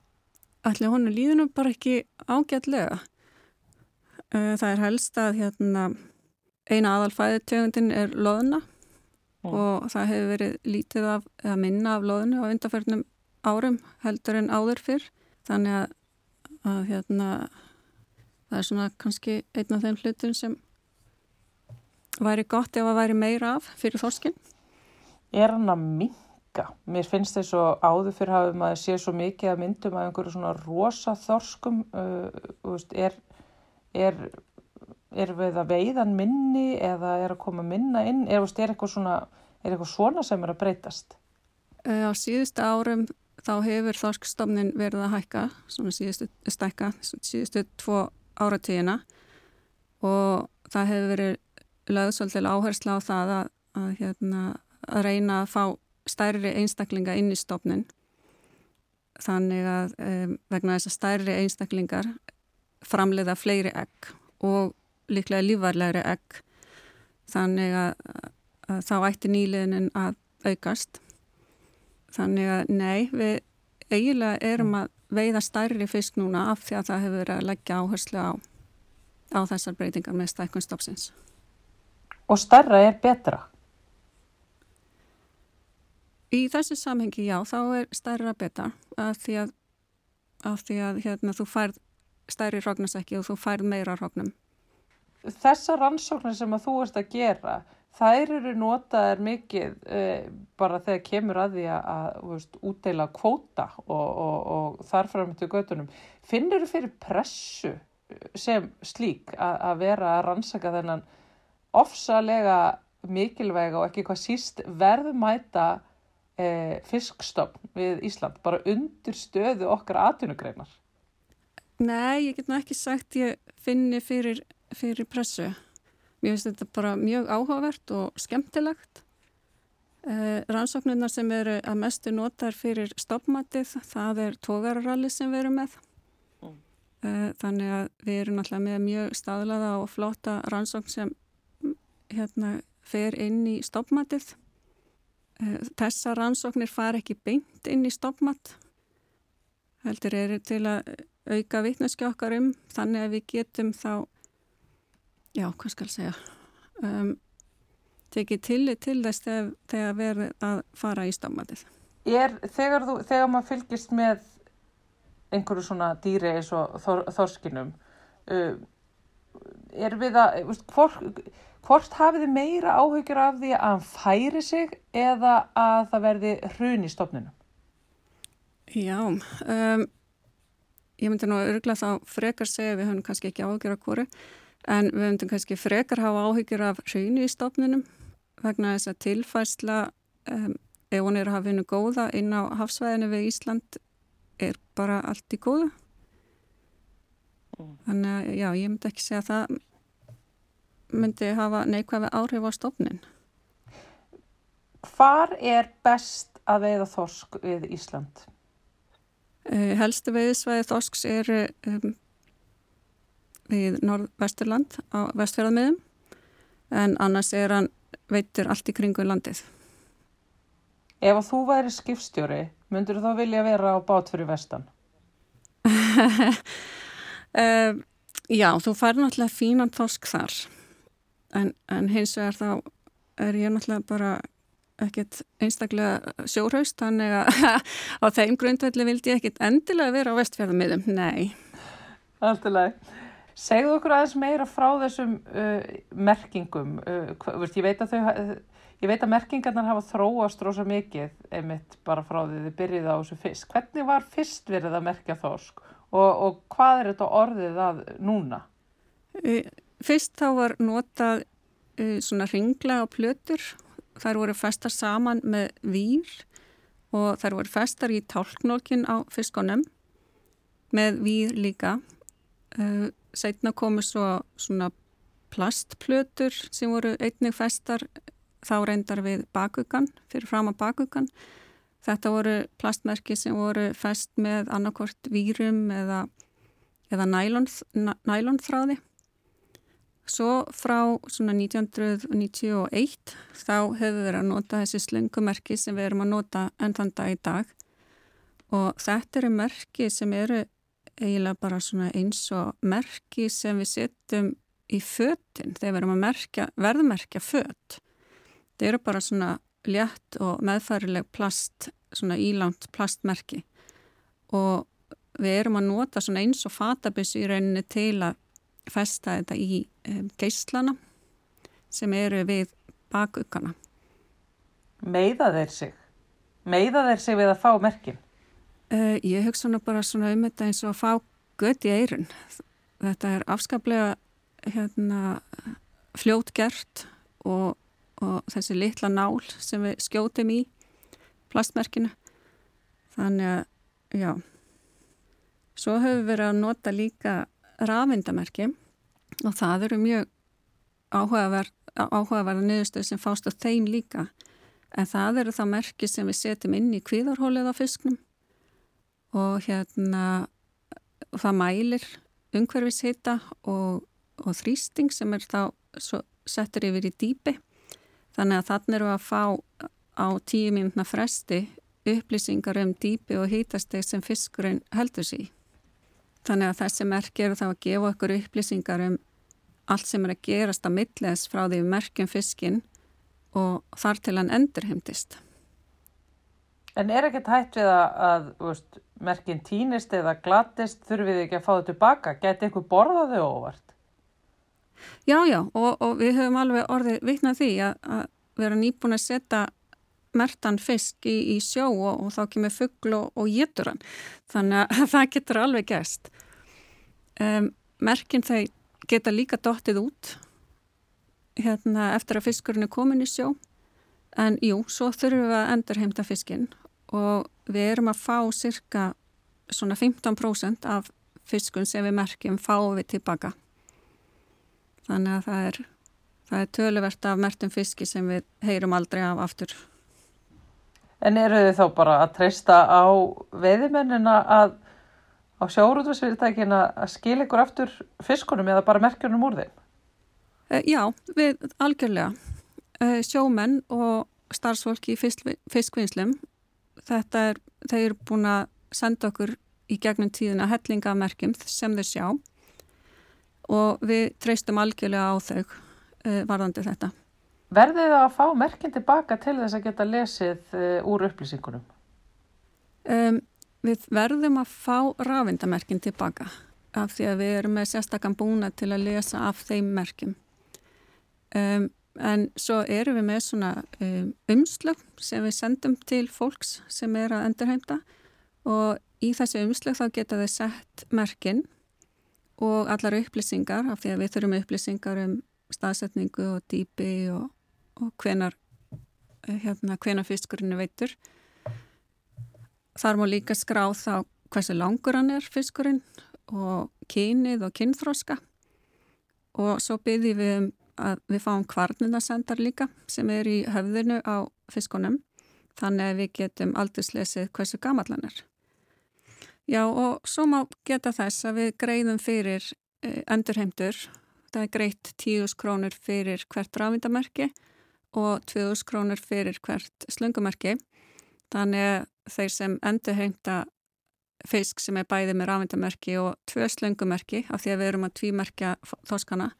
Allir honu líðunum bara ekki ágætlega uh, það er helst að hérna, eina aðalfæði tegundin er loðuna mm. og það hefur verið lítið af, eða minna af loðunu á undarferðnum árum heldur en áður fyrr þannig að að hérna það er svona kannski einn af þeim hlutum sem væri gott ef að væri meira af fyrir þorskin Er hann að minga? Mér finnst þess að áður fyrir hafum að sé svo mikið að myndum að einhverju svona rosa þorskum uh, veist, er, er, er við að veiðan minni eða er að koma minna inn er, veist, er eitthvað svona, svona sem er að breytast? Uh, á síðustu árum þá hefur þorskstofnin verið að hækka, svona síðustu stækka, síðustu tvo áratíðina og það hefur verið lögðsvöldil áhersla á það að, að, hérna, að reyna að fá stærri einstaklinga inn í stofnin þannig að um, vegna þess að stærri einstaklingar framleiða fleiri egg og líklega lífarlegri egg. Þannig að, að þá ætti nýliðinin að aukast Þannig að nei, við eiginlega erum að veiða stærri fisk núna af því að það hefur verið að leggja áherslu á, á þessar breytingar með stækkun stoppsins. Og stærra er betra? Í þessu samhengi já, þá er stærra betra af því að, af því að hérna, þú færð stærri hróknasæki og þú færð meira hróknum. Þessar rannsóknir sem að þú ert að gera, þær eru notaðar mikið uh, bara þegar kemur að því að, að veist, útdeila kvóta og, og, og þar fram til göttunum. Finnir þú fyrir pressu sem slík að, að vera að rannsaka þennan ofsalega mikilvæga og ekki hvað síst verðmæta eh, fiskstofn við Ísland, bara undir stöðu okkar atvinnugreinar? Nei, ég get nú ekki sagt ég finni fyrir, fyrir pressu. Mér finnst þetta bara mjög áhugavert og skemmtilegt. Eh, rannsóknirna sem eru að mestu notar fyrir stoppmatið, það er tógararalli sem við erum með. Mm. Þannig að við erum alltaf með mjög staðlaða og flotta rannsókn sem hérna, fer inn í stoppmatið. Eh, Þessa rannsóknir far ekki beint inn í stoppmat. Heldur eru til að auka vittneski okkar um þannig að við getum þá já, hvað skal segja? Um, tekið tillit til þess þegar, þegar verður að fara í stafmatið. Er þegar, þú, þegar maður fylgist með einhverju svona dýri eins og þor, þorskinum uh, er við að veist, hvort, hvort hafið þið meira áhyggjur af því að hann færi sig eða að það verði hrun í stofnunum? Já, um, ég myndi nú örgulega þá frekar segja við höfum kannski ekki áhyggjur af hverju en við myndum kannski frekar hafa áhyggjur af hrjúni í stofnunum vegna þess að tilfærsla um, ef hún er að hafa vinnu góða inn á hafsvæðinu við Ísland er bara allt í góðu mm. þannig að já, ég myndi ekki segja að það myndi hafa neikvæði áhrif á stofnin Hvar er best að veiða þorsk við Ísland? Uh, helstu veiðsvæði þorsks er um, við Norð-Vesturland á vestfjörðamiðum en annars er hann veitur allt í kringu landið. Ef að þú væri skipstjóri, myndur þú þá vilja vera á bát fyrir vestan? um, já, þú fær náttúrulega fínan þorsk þar en, en hins vegar þá er ég náttúrulega bara ekkert einstaklega sjóraust þannig að á þeim grundvelli vildi ég ekkert endilega vera á vestfjörðamiðum, nei. Alltilega. Segðu okkur aðeins meira frá þessum uh, merkingum. Uh, veist, ég, veit þau, ég veit að merkingarnar hafa þróast rosa mikið einmitt bara frá því þið byrjið á þessu fisk. Hvernig var fyrst verið að merkja þorsk og, og hvað er þetta orðið að núna? Fyrst þá var notað uh, svona ringla og plötur. Þær voru festar saman með výr og þær voru festar í tálknólkin á fiskonum með výr líka. Uh, setna komu svo svona plastplötur sem voru einnig festar þá reyndar við bakugan, fyrir fram að bakugan. Þetta voru plastmerki sem voru fest með annarkort vírum eða, eða nælonþráði. Svo frá svona 1991 þá hefur við verið að nota þessi slöngumerki sem við erum að nota enn þann dag í dag og þetta eru merki sem eru eiginlega bara svona eins og merki sem við setjum í föttin þegar við erum að merkja, verðmerkja fött. Þeir eru bara svona létt og meðfærileg plast, svona ílangt plastmerki og við erum að nota svona eins og fatabissu í rauninni til að festa þetta í geyslana sem eru við bakuggana. Meiða þeir sig? Meiða þeir sig við að fá merkin? Uh, ég hugsa nú bara svona um þetta eins og að fá gött í eirun. Þetta er afskaplega hérna, fljótgert og, og þessi litla nál sem við skjótum í plastmerkinu. Þannig að, já, svo höfum við verið að nota líka rafindamerki og það eru mjög áhugaverða niðurstöð sem fást á þeim líka. En það eru það merki sem við setjum inn í kvíðarhólið á fisknum og hérna það mælir umhverfishita og, og þrýsting sem er þá settur yfir í dýpi. Þannig að þannig eru að fá á tíu mínutna fresti upplýsingar um dýpi og hítasteg sem fiskurinn heldur sí þannig að þessi merk eru þá að gefa okkur upplýsingar um allt sem er að gerast að milles frá því merkjum fiskin og þar til hann endurheimtist En er ekkert hægt við að, að veist, merkinn týnist eða glattist, þurfið ekki að fá þau tilbaka? Geti ykkur borðað þau óvart? Já, já, og, og við höfum alveg orðið viknað því að, að vera nýbúin að setja mertan fisk í, í sjó og, og þá kemur fuggl og, hann. Þannig að það getur alveg gæst. Um, merkinn þau geta líka dóttið út hérna, eftir að fiskurinn er komin í sjó. En jú, svo þurfum við að endurheimta fiskinn og við erum að fá cirka svona 15% af fiskun sem við merkjum fáum við tilbaka. Þannig að það er, það er töluvert af mertum fiski sem við heyrum aldrei af aftur. En eru þið þá bara að treysta á veðimennina að á sjórútvæsfyrirtækin að skilja ykkur aftur fiskunum eða bara merkjunum úr þeim? Eh, já, við algjörlega. Eh, sjómenn og starfsfólki í fiskvinnslum þetta er, þeir eru búin að senda okkur í gegnum tíðina hellingamerkjum sem þau sjá og við treystum algjörlega á þau uh, varðandi þetta. Verðið það að fá merkjum tilbaka til þess að geta lesið uh, úr upplýsingunum? Um, við verðum að fá rafindamerkin tilbaka af því að við erum með sérstakann búna til að lesa af þeim merkjum. Um, en svo erum við með svona um, umslög sem við sendum til fólks sem er að endurheimta og í þessu umslög þá geta þau sett merkin og allar upplýsingar af því að við þurfum upplýsingar um staðsetningu og dýpi og, og hvenar, hérna, hvenar fiskurinn veitur. Þar má líka skrá þá hversu langur hann er fiskurinn og kynið og kynþróska og svo byrjum við um að við fáum kvarninasendar líka sem er í höfðinu á fiskunum þannig að við getum aldurslesið hversu gamallan er. Já og svo má geta þess að við greiðum fyrir eh, endurheimtur. Það er greitt 10.000 krónur fyrir hvert rafindamerki og 2.000 krónur fyrir hvert slungumerki. Þannig að þeir sem endurheimta fisk sem er bæði með rafindamerki og tvö slungumerki af því að við erum að tvímerkja þoskana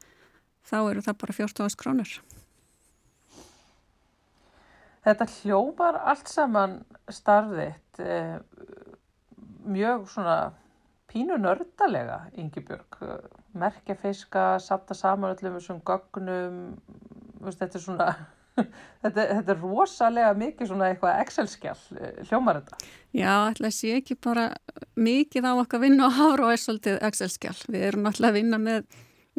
þá eru það bara 14.000 krónur. Þetta hljópar allt saman starfiðt eh, mjög svona pínu nördalega, Ingi Björg. Merkja fiska, sapta saman öllum þessum gögnum, þetta er svona, þetta, þetta er rosalega mikið svona eitthvað Excel-skjall, hljómar þetta? Já, ætla að sé ekki bara mikið á okkar vinna og hára og er svolítið Excel-skjall. Við erum alltaf að vinna með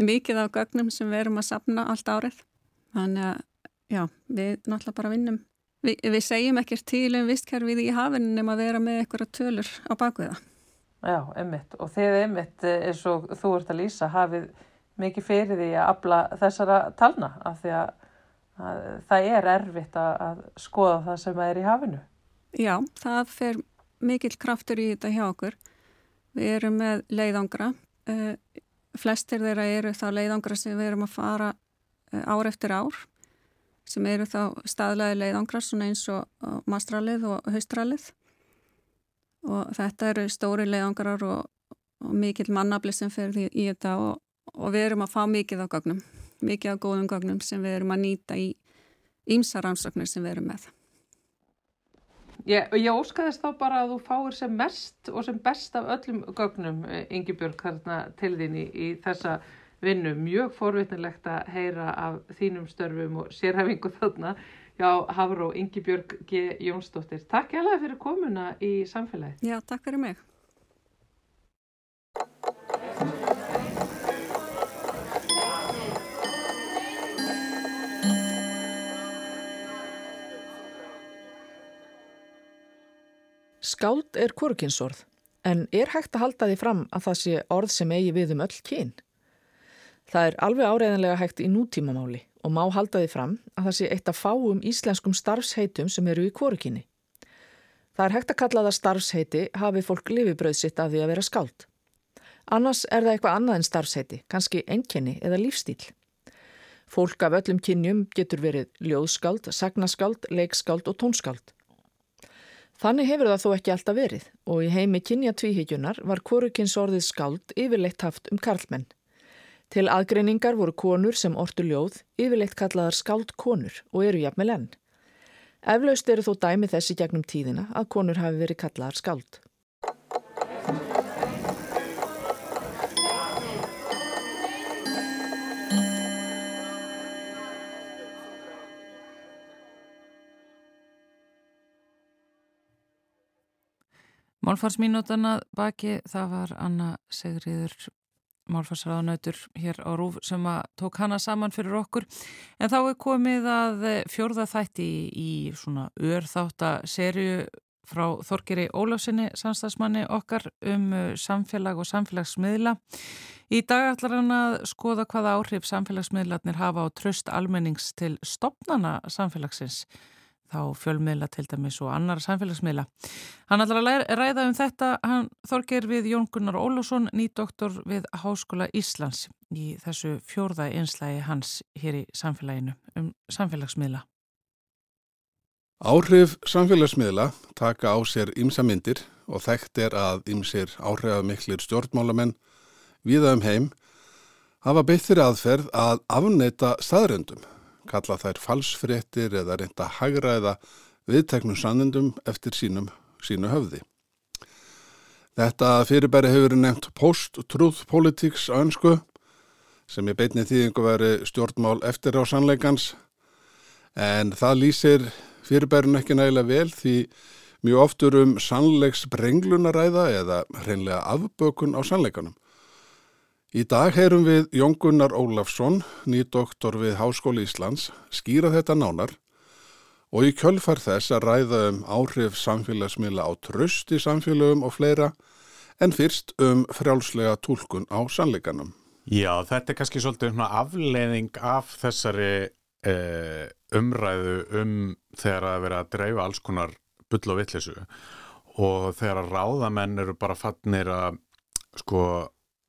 mikið af gögnum sem við erum að sapna allt árið. Þannig að, já, við náttúrulega bara vinnum. Vi, við segjum ekkert til um vistkerfið í hafinn nema að vera með einhverja tölur á bakviða. Já, einmitt. Og þið einmitt eins og þú ert að lýsa hafið mikið fyrir því að abla þessara talna af því að, að það er erfitt að, að skoða það sem er í hafinu. Já, það fer mikill kraftur í þetta hjá okkur. Við erum með leiðangra. Uh, flestir þeirra eru þá leiðangra sem við erum að fara uh, ár eftir ár sem eru þá staðlega leiðangra svona eins og mastralið og haustralið og þetta eru stóri leiðangrar og, og mikill mannabli sem fer í, í þetta og, og við erum að fá mikið á gagnum, mikið á góðum gagnum sem við erum að nýta í ímsa rannsóknir sem við erum með. Ég, ég óskaðist þá bara að þú fáir sem mest og sem best af öllum gögnum, Ingi Björg, þarna til þín í, í þessa vinnu. Mjög forvitnilegt að heyra af þínum störfum og sérhæfingu þarna. Já, Hafró, Ingi Björg G. Jónsdóttir. Takk ég alveg fyrir komuna í samfélagi. Já, takk fyrir mig. Skáld er korkinsorð, en er hægt að halda því fram að það sé orð sem eigi við um öll kyn? Það er alveg áreiðanlega hægt í nútímamáli og má halda því fram að það sé eitt af fáum íslenskum starfsheitum sem eru í korkinni. Það er hægt að kalla það starfsheiti hafi fólk lifibröð sitt að því að vera skáld. Annars er það eitthvað annað en starfsheiti, kannski enginni eða lífstíl. Fólk af öllum kynjum getur verið ljóðskáld, sagnaskáld, leikskáld og tónskáld. Þannig hefur það þó ekki alltaf verið og í heimi kynja tvíhyggjunar var korukins orðið skáld yfirleitt haft um karlmenn. Til aðgreiningar voru konur sem ortu ljóð yfirleitt kallaðar skáld konur og eru jafnvel enn. Eflaust eru þó dæmi þessi gegnum tíðina að konur hafi verið kallaðar skáld. Málfarsmínútana baki það var Anna Segriður málfarsraðanautur hér á Rúf sem að tók hana saman fyrir okkur. En þá er komið að fjórða þætti í, svona örþáttaserju frá Þorgeri Ólafsinni samstagsmanni okkar um samfélag og samfélagsmiðla. Í dag ætlar hann að skoða hvaða áhrif samfélagsmiðlarnir hafa á tröst almennings til stopnana samfélagsins þá fjölmiðla til dæmis og annar samfélagsmiðla. Hann ætlar að ræða um þetta, hann þorgir við Jón Gunnar Ólásson, nýdoktor við Háskóla Íslands í þessu fjórða einslægi hans hér í samfélaginu um samfélagsmiðla. Áhrif samfélagsmiðla taka á sér ymsa myndir og þekkt er að ymsir áhrifamiklir stjórnmálamenn viða um heim hafa beitt fyrir aðferð að afneita staðröndum kalla þær falsfréttir eða reynda hagraða viðteknum sannendum eftir sínum sínu höfði. Þetta fyrirbæri hefur nefnt post-truth politics á önsku sem í beinni þýðingu veri stjórnmál eftir á sannleikans en það lýsir fyrirbærun ekki nægilega vel því mjög oftur um sannleiks brenglunaræða eða hreinlega afbökun á sannleikanum. Í dag heyrum við Jón Gunnar Ólafsson, nýdoktor við Háskóli Íslands, skýra þetta nánar og í kjölfar þess að ræða um áhrif samfélagsmiðla á tröst í samfélagum og fleira en fyrst um frjálslega tólkun á sannleikanum. Já, þetta er kannski svolítið afleiðing af þessari eh, umræðu um þegar að vera að dreifa alls konar bull og vittlisu og þegar að ráðamenn eru bara fannir að sko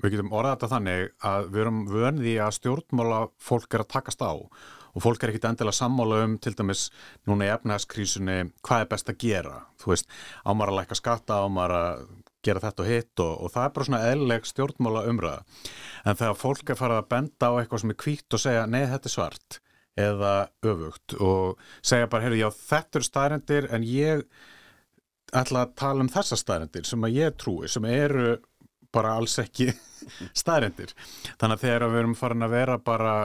við getum orðað þetta þannig að við erum vönði að stjórnmála fólk er að takast á og fólk er ekkit endilega sammála um til dæmis núna í efnæðskrísunni hvað er best að gera? Þú veist, ámar að læka skatta, ámar að gera þetta og hitt og, og það er bara svona eðleg stjórnmála umræða. En þegar fólk er farið að benda á eitthvað sem er kvítt og segja nei þetta er svart eða öfugt og segja bara, heyrðu já þetta eru staðrendir en ég ætla að tala um þessa staðrendir sem að ég trúi, sem eru bara alls ekki staðrendir. Þannig að þegar við erum farin að vera bara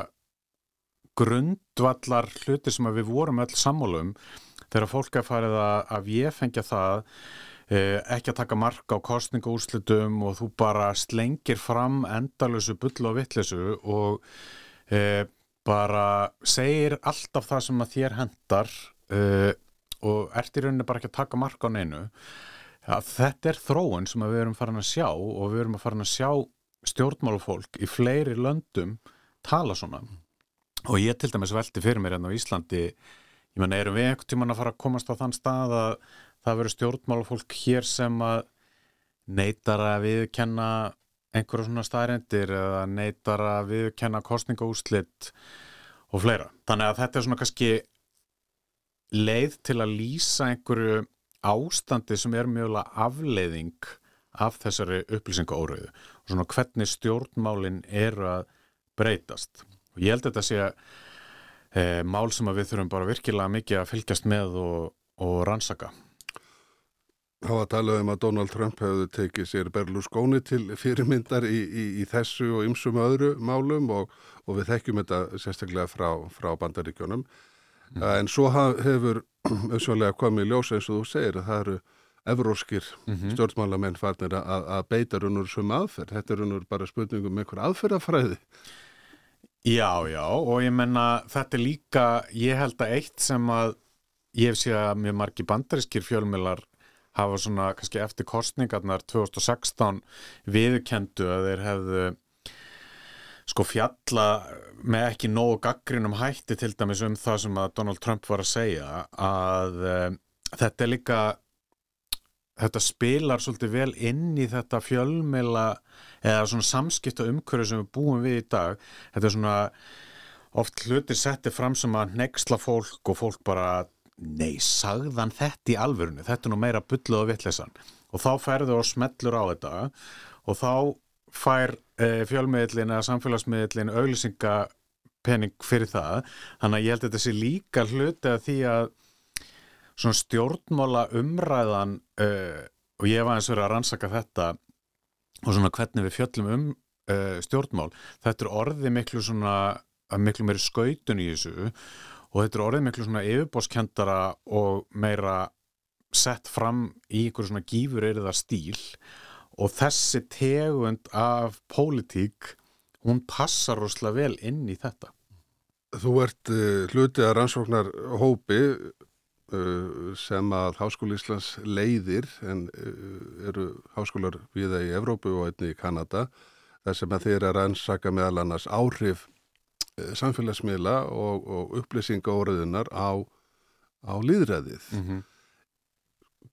grundvallar hluti sem við vorum öll sammálum, þegar fólk er farið að, að ég fengja það eh, ekki að taka marka á kostningaúrslutum og þú bara slengir fram endalösu bull og vittlesu og eh, bara segir alltaf það sem að þér hendar eh, og ert í rauninni bara ekki að taka marka á neinu að þetta er þróun sem við erum farin að sjá og við erum að farin að sjá stjórnmálufólk í fleiri löndum tala svona og ég til dæmis veldi fyrir mér enn hérna á Íslandi ég menna erum við einhvern tíman að fara að komast á þann stað að það verður stjórnmálufólk hér sem að neytar að viðkenna einhverjum svona staðrindir eða neytar að viðkenna kostningaúslitt og fleira. Þannig að þetta er svona kannski leið til að lýsa einhverju ástandi sem er mjögulega afleiðing af þessari upplýsingaóriðu og svona hvernig stjórnmálinn eru að breytast. Og ég held að þetta sé e, mál sem við þurfum bara virkilega mikið að fylgjast með og, og rannsaka. Það var að tala um að Donald Trump hefði tekið sér Berlusconi til fyrirmyndar í, í, í þessu og ymsum öðru málum og, og við þekkjum þetta sérstaklega frá, frá bandaríkjónum mm. en svo hefur auðsjónlega komið í ljós eins og þú segir að það eru evróskir mm -hmm. stjórnmálamenn farnir að, beita raunur sem aðferð. Þetta er raunur bara spurningum með einhver aðferðafræði. Já, já og ég menna þetta er líka, ég held að eitt sem að ég hef séð að mjög margi bandarískir fjölmilar hafa svona kannski eftir kostningarnar 2016 viðkendu að þeir hefðu sko fjalla með ekki nógu gaggrinum hætti til dæmis um það sem að Donald Trump var að segja að um, þetta er líka þetta spilar svolítið vel inn í þetta fjölmela eða svona samskipta umhverju sem við búum við í dag. Þetta er svona oft hlutir settið fram sem að nexla fólk og fólk bara nei, sagðan þetta í alvörinu þetta er nú meira bulluð og vittlesan og þá ferðu og smellur á þetta og þá fær e, fjölmiðlin eða samfélagsmiðlin auglýsingapenning fyrir það. Þannig að ég held að þetta sé líka hluti að því að svona stjórnmála umræðan e, og ég var eins og verið að rannsaka þetta og svona hvernig við fjöllum um e, stjórnmál þetta er orðið miklu svona miklu meiri skautun í þessu og þetta er orðið miklu svona yfirbóskendara og meira sett fram í einhverju svona gífur eiriða stíl og þessi tegund af pólitík, hún passar rosalega vel inn í þetta. Þú ert uh, hlutið að rannsóknar hópi uh, sem að Háskóli Íslands leiðir en uh, eru háskólar viða í Evrópu og einni í Kanada þar sem að þeir að rannsaka meðal annars áhrif samfélagsmiðla og, og upplýsinga óriðunar á, á líðræðið. Mm -hmm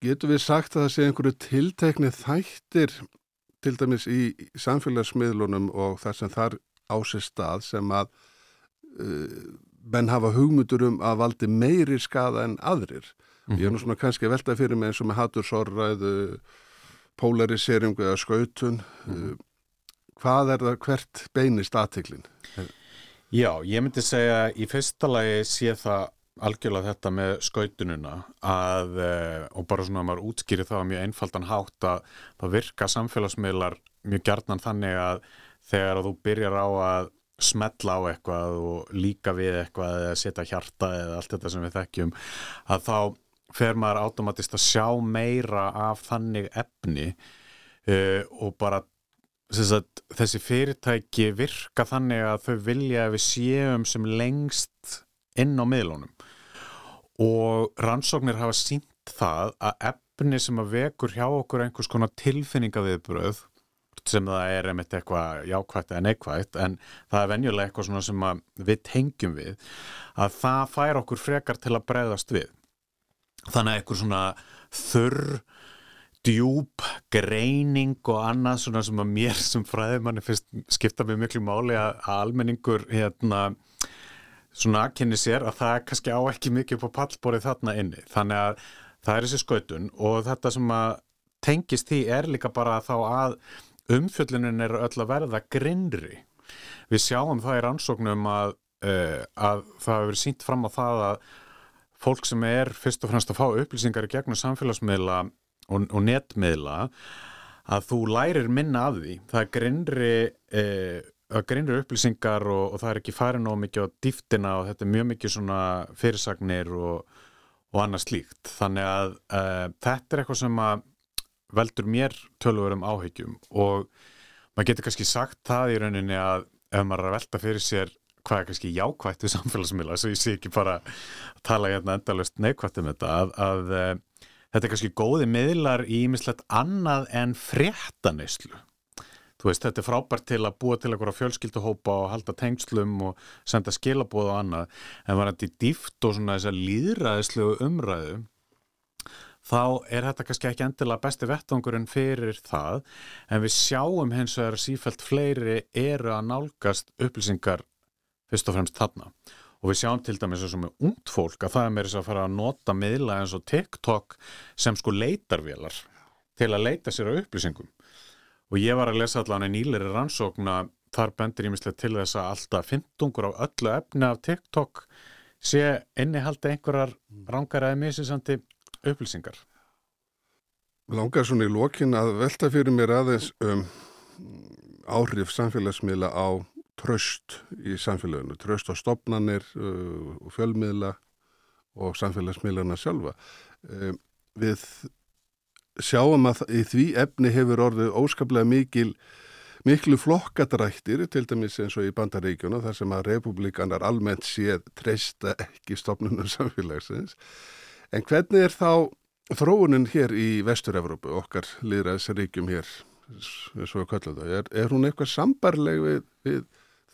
getur við sagt að það sé einhverju tiltekni þættir til dæmis í samfélagsmiðlunum og þar sem þar ásir stað sem að uh, menn hafa hugmyndur um að valdi meiri skada en aðrir. Mm -hmm. Ég er nú svona kannski veltað fyrir mig eins og með hattursorræðu, polariseringu eða skautun. Mm -hmm. uh, hvað er það hvert beinist aðtiklinn? Já, ég myndi segja í fyrsta lagi sé það algjörlega þetta með skautununa að, uh, og bara svona að maður útskýri það mjög einfaldan hátt að það virka samfélagsmiðlar mjög gjarnan þannig að þegar að þú byrjar á að smetla á eitthvað og líka við eitthvað eða setja hjarta eða allt þetta sem við þekkjum að þá fer maður átomatist að sjá meira af þannig efni uh, og bara sagt, þessi fyrirtæki virka þannig að þau vilja að við séum sem lengst inn á miðlunum og rannsóknir hafa sínt það að efni sem að vekur hjá okkur einhvers konar tilfinningaviðbröð sem það er einmitt eitthvað jákvægt eða neikvægt en það er venjulega eitthvað sem við tengjum við að það fær okkur frekar til að breyðast við. Þannig að eitthvað svona þurr djúb, greining og annað svona sem að mér sem fræðimanni fyrst skipta mig miklu máli að almenningur hérna svona aðkynni sér að það kannski á ekki mikið på pallborið þarna inni. Þannig að það er þessi skautun og þetta sem að tengist því er líka bara þá að umfjöllunin er öll að verða grinnri. Við sjáum það í rannsóknum að, uh, að það hefur sínt fram á það að fólk sem er fyrst og fremst að fá upplýsingar í gegnum samfélagsmiðla og, og netmiðla að þú lærir minna af því. Það er grinnri eh, grinnri upplýsingar og, og það er ekki farin og mikið á dýftina og þetta er mjög mikið svona fyrirsagnir og, og annað slíkt. Þannig að eh, þetta er eitthvað sem að veldur mér tölvurum áhyggjum og maður getur kannski sagt það í rauninni að ef maður er að velta fyrir sér hvað er kannski jákvægt við samfélagsmiðla svo ég sé ekki bara að tala hérna endalust neikvægt um þetta að, að eh, þetta er kannski góði miðlar í mislegt annað en fréttaneyslu þú veist þetta er frábært til að búa til einhverja fjölskylduhópa og halda tengslum og senda skilabóð og annað. En var þetta í dýft og svona þess að líðræðislegu umræðu þá er þetta kannski ekki endilega besti vettangurinn fyrir það. En við sjáum hins vegar sífælt fleiri eru að nálgast upplýsingar fyrst og fremst þarna. Og við sjáum til dæmis og með ungd fólk að það er með þess að fara að nota miðla eins og TikTok sem sko leitarvélar til að leita sér á upplýsingum og ég var að lesa allavega nýleri rannsókna þar bendur ég mislega til þess að alltaf fyndungur á öllu efni af TikTok sé innihaldi einhverjar rangar eða misisandi upplýsingar Langar svona í lokin að velta fyrir mér aðeins um áhrif samfélagsmiðla á tröst í samfélaginu, tröst á stopnannir uh, og fjölmiðla og samfélagsmiðlana sjálfa. Um, við sjáum að í því efni hefur orðið óskaplega mikil, miklu flokkadrættir, til dæmis eins og í bandaríkjuna, þar sem að republikanar almennt séð treysta ekki stopnunum samfélagsins. En hvernig er þá þróunin hér í Vestur-Európu, okkar liðræðsríkjum hér, svo að kalla það, er, er hún eitthvað sambarleg við, við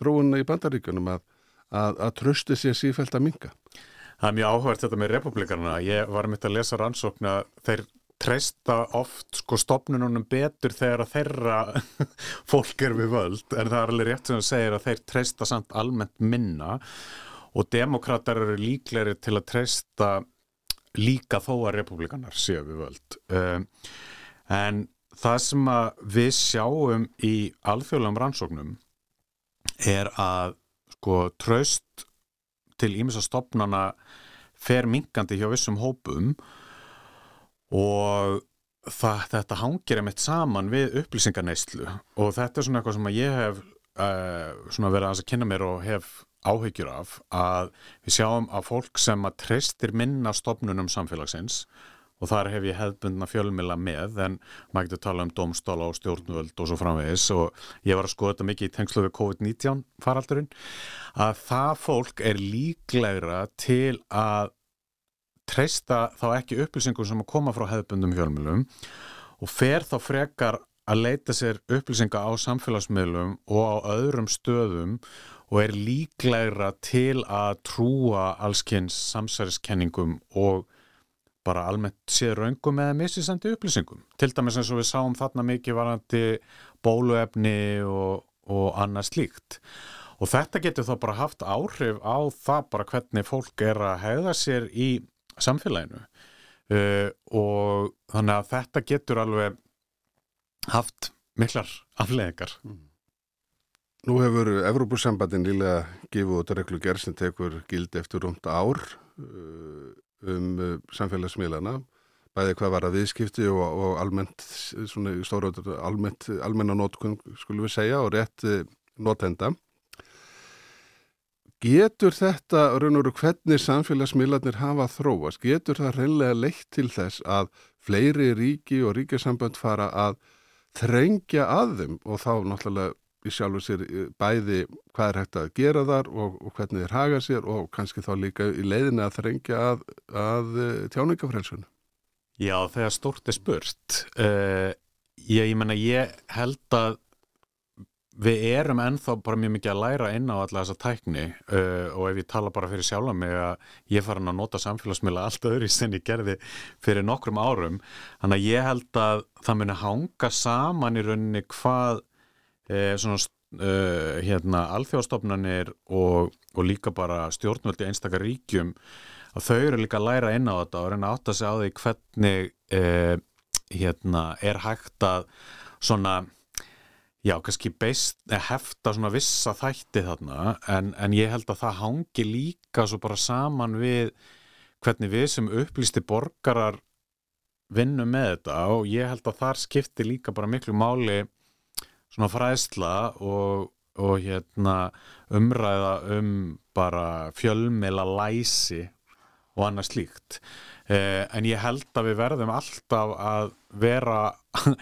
þróunna í bandaríkunum að, að, að tröstu sér sífælt að minga. Það er mjög áhverð þetta með republikarna. Ég var mitt að lesa rannsókna þeir treysta oft sko stopnunum betur þegar að þeirra fólk er við völd. En það er alveg rétt sem það segir að þeir treysta samt almennt minna og demokrater eru líkleri til að treysta líka þó að republikanar séu við völd. Um, en það sem við sjáum í alþjóðlegum rannsóknum er að sko tröst til ímessastofnana fer minkandi hjá vissum hópum og það, þetta hangir einmitt saman við upplýsingarneyslu og þetta er svona eitthvað sem ég hef uh, verið að kynna mér og hef áhyggjur af að við sjáum að fólk sem að treystir minna stofnunum samfélagsins og þar hef ég hefðbundna fjölmila með en maður getur tala um domstóla og stjórnvöld og svo framvegis og ég var að skoða þetta mikið í tengslu við COVID-19 faraldurinn að það fólk er líklegra til að treysta þá ekki upplýsingum sem að koma frá hefðbundum fjölmilum og fer þá frekar að leita sér upplýsinga á samfélagsmiðlum og á öðrum stöðum og er líklegra til að trúa allskynns samsæriskenningum og bara almennt séð raungum eða missisandi upplýsingum. Til dæmis eins og við sáum þarna mikið varandi bóluefni og, og annað slíkt. Og þetta getur þá bara haft áhrif á það bara hvernig fólk er að hegða sér í samfélaginu. Uh, og þannig að þetta getur alveg haft miklar afleðingar. Mm. Nú hefur Evrópussambandin lílega gefið út reglugjör sem tekur gildi eftir rúmt ár uh, um uh, samfélagsmiðlana bæði hvað var að viðskipti og, og almennt, svona stóra almennt, almenna nótkun skulum við segja og rétt notenda Getur þetta, raun og raun, hvernig samfélagsmiðlarnir hafa þróast, getur það reynlega leitt til þess að fleiri ríki og ríkisambönd fara að þrengja að þeim og þá náttúrulega í sjálfur sér bæði hvað er hægt að gera þar og, og hvernig þeir haga sér og kannski þá líka í leiðinu að þrengja að, að eh, tjáningafrelsunum. Já, þegar stórt er spurt. Uh, ég, ég menna, ég held að við erum ennþá bara mjög mikið að læra inn á alla þessa tækni uh, og ef ég tala bara fyrir sjálfa mig að ég fara að nota samfélagsmiðla allt öðru í senni gerði fyrir nokkrum árum. Þannig að ég held að það muni hanga saman í rauninni hvað uh, svona uh, hérna alþjóðstofnanir og, og líka bara stjórnvöldi einstakar ríkjum að þau eru líka að læra inn á þetta og reyna að átta sig á því hvernig uh, hérna er hægt að svona Já, kannski beist, hefta svona vissa þætti þarna en, en ég held að það hangi líka svo bara saman við hvernig við sem upplýsti borgarar vinnum með þetta og ég held að þar skipti líka bara miklu máli svona fræðsla og, og hérna umræða um bara fjölmela læsi og annað slíkt eh, en ég held að við verðum alltaf að vera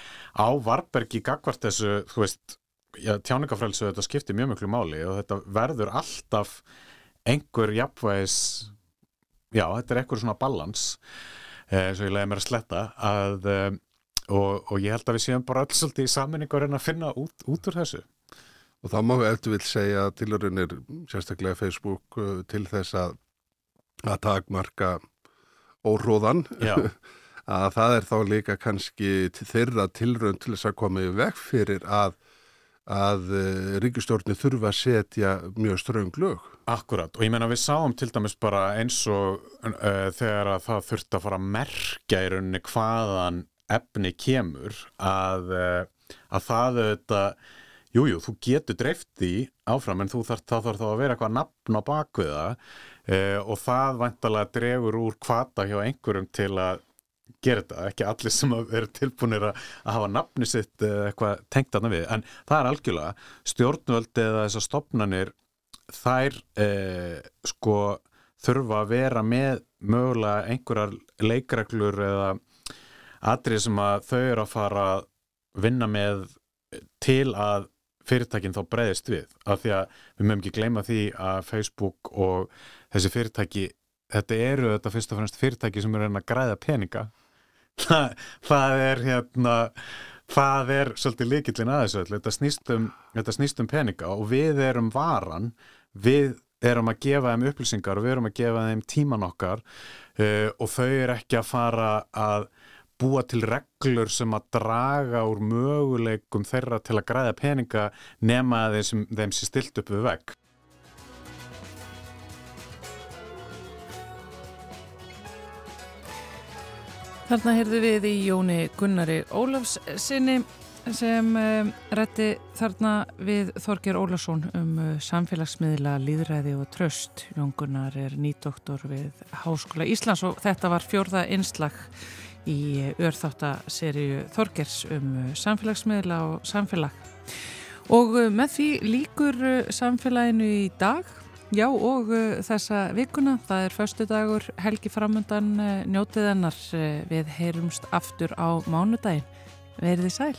á varbergi gagvart þessu, þú veist tjáningafrælsu þetta skiptir mjög mjög máli og þetta verður alltaf einhver jafnvægis já, þetta er einhver svona balans eh, svo ég leiði mér að sletta að, eh, og, og ég held að við séum bara alls svolítið í saminningu að finna út, út úr þessu. Og þá má við eftir vil segja að tilhörunir sérstaklega Facebook uh, til þess að að takmarka óróðan að það er þá líka kannski þeirra tilrönd til þess að koma í veg fyrir að, að eh, ríkistjórni þurfa að setja mjög ströng lög. Akkurat og ég menna við sáum til dæmis bara eins og uh, þegar að það þurft að fara að merkja í rauninni hvaðan efni kemur að, uh, að það auðvitað Jújú, jú, þú getur dreift í áfram en þú þarf þá að vera eitthvað nafn á bakviða uh, og það vantalega drefur úr kvata hjá einhverjum til að gera þetta, ekki allir sem eru tilbúinir að hafa nafni sitt eitthvað tengt aðna við, en það er algjörlega stjórnvöldi eða þessar stopnanir þær eh, sko þurfa að vera með mögulega einhverjar leikreglur eða atrið sem að þau eru að fara að vinna með til að fyrirtækinn þá breyðist við af því að við mögum ekki gleyma því að Facebook og þessi fyrirtæki þetta eru þetta fyrst og fremst fyrirtæki sem eru að græða peninga. Það, það er hérna það er svolítið líkillin aðeins þetta snýst um, þetta snýst um peninga og við erum varan. Við erum að gefa þeim upplýsingar og við erum að gefa þeim tíman okkar uh, og þau eru ekki að fara að búa til reglur sem að draga úr möguleikum þeirra til að græða peninga nema þeim, þeim sem stilt upp við vegg Þarna heyrðu við í Jóni Gunnari Ólafs sinni sem eh, rétti þarna við Þorger Ólafsson um uh, samfélagsmiðla, líðræði og tröst. Jón Gunnar er nýdoktor við Háskóla Íslands og þetta var fjórða einslag í örþáttaserju Þorgers um samfélagsmiðla og samfélag. Og uh, með því líkur samfélaginu í dag Já og uh, þessa vikuna, það er förstu dagur helgi framöndan njótið hennar við heyrumst aftur á mánudagin. Verðið sæl.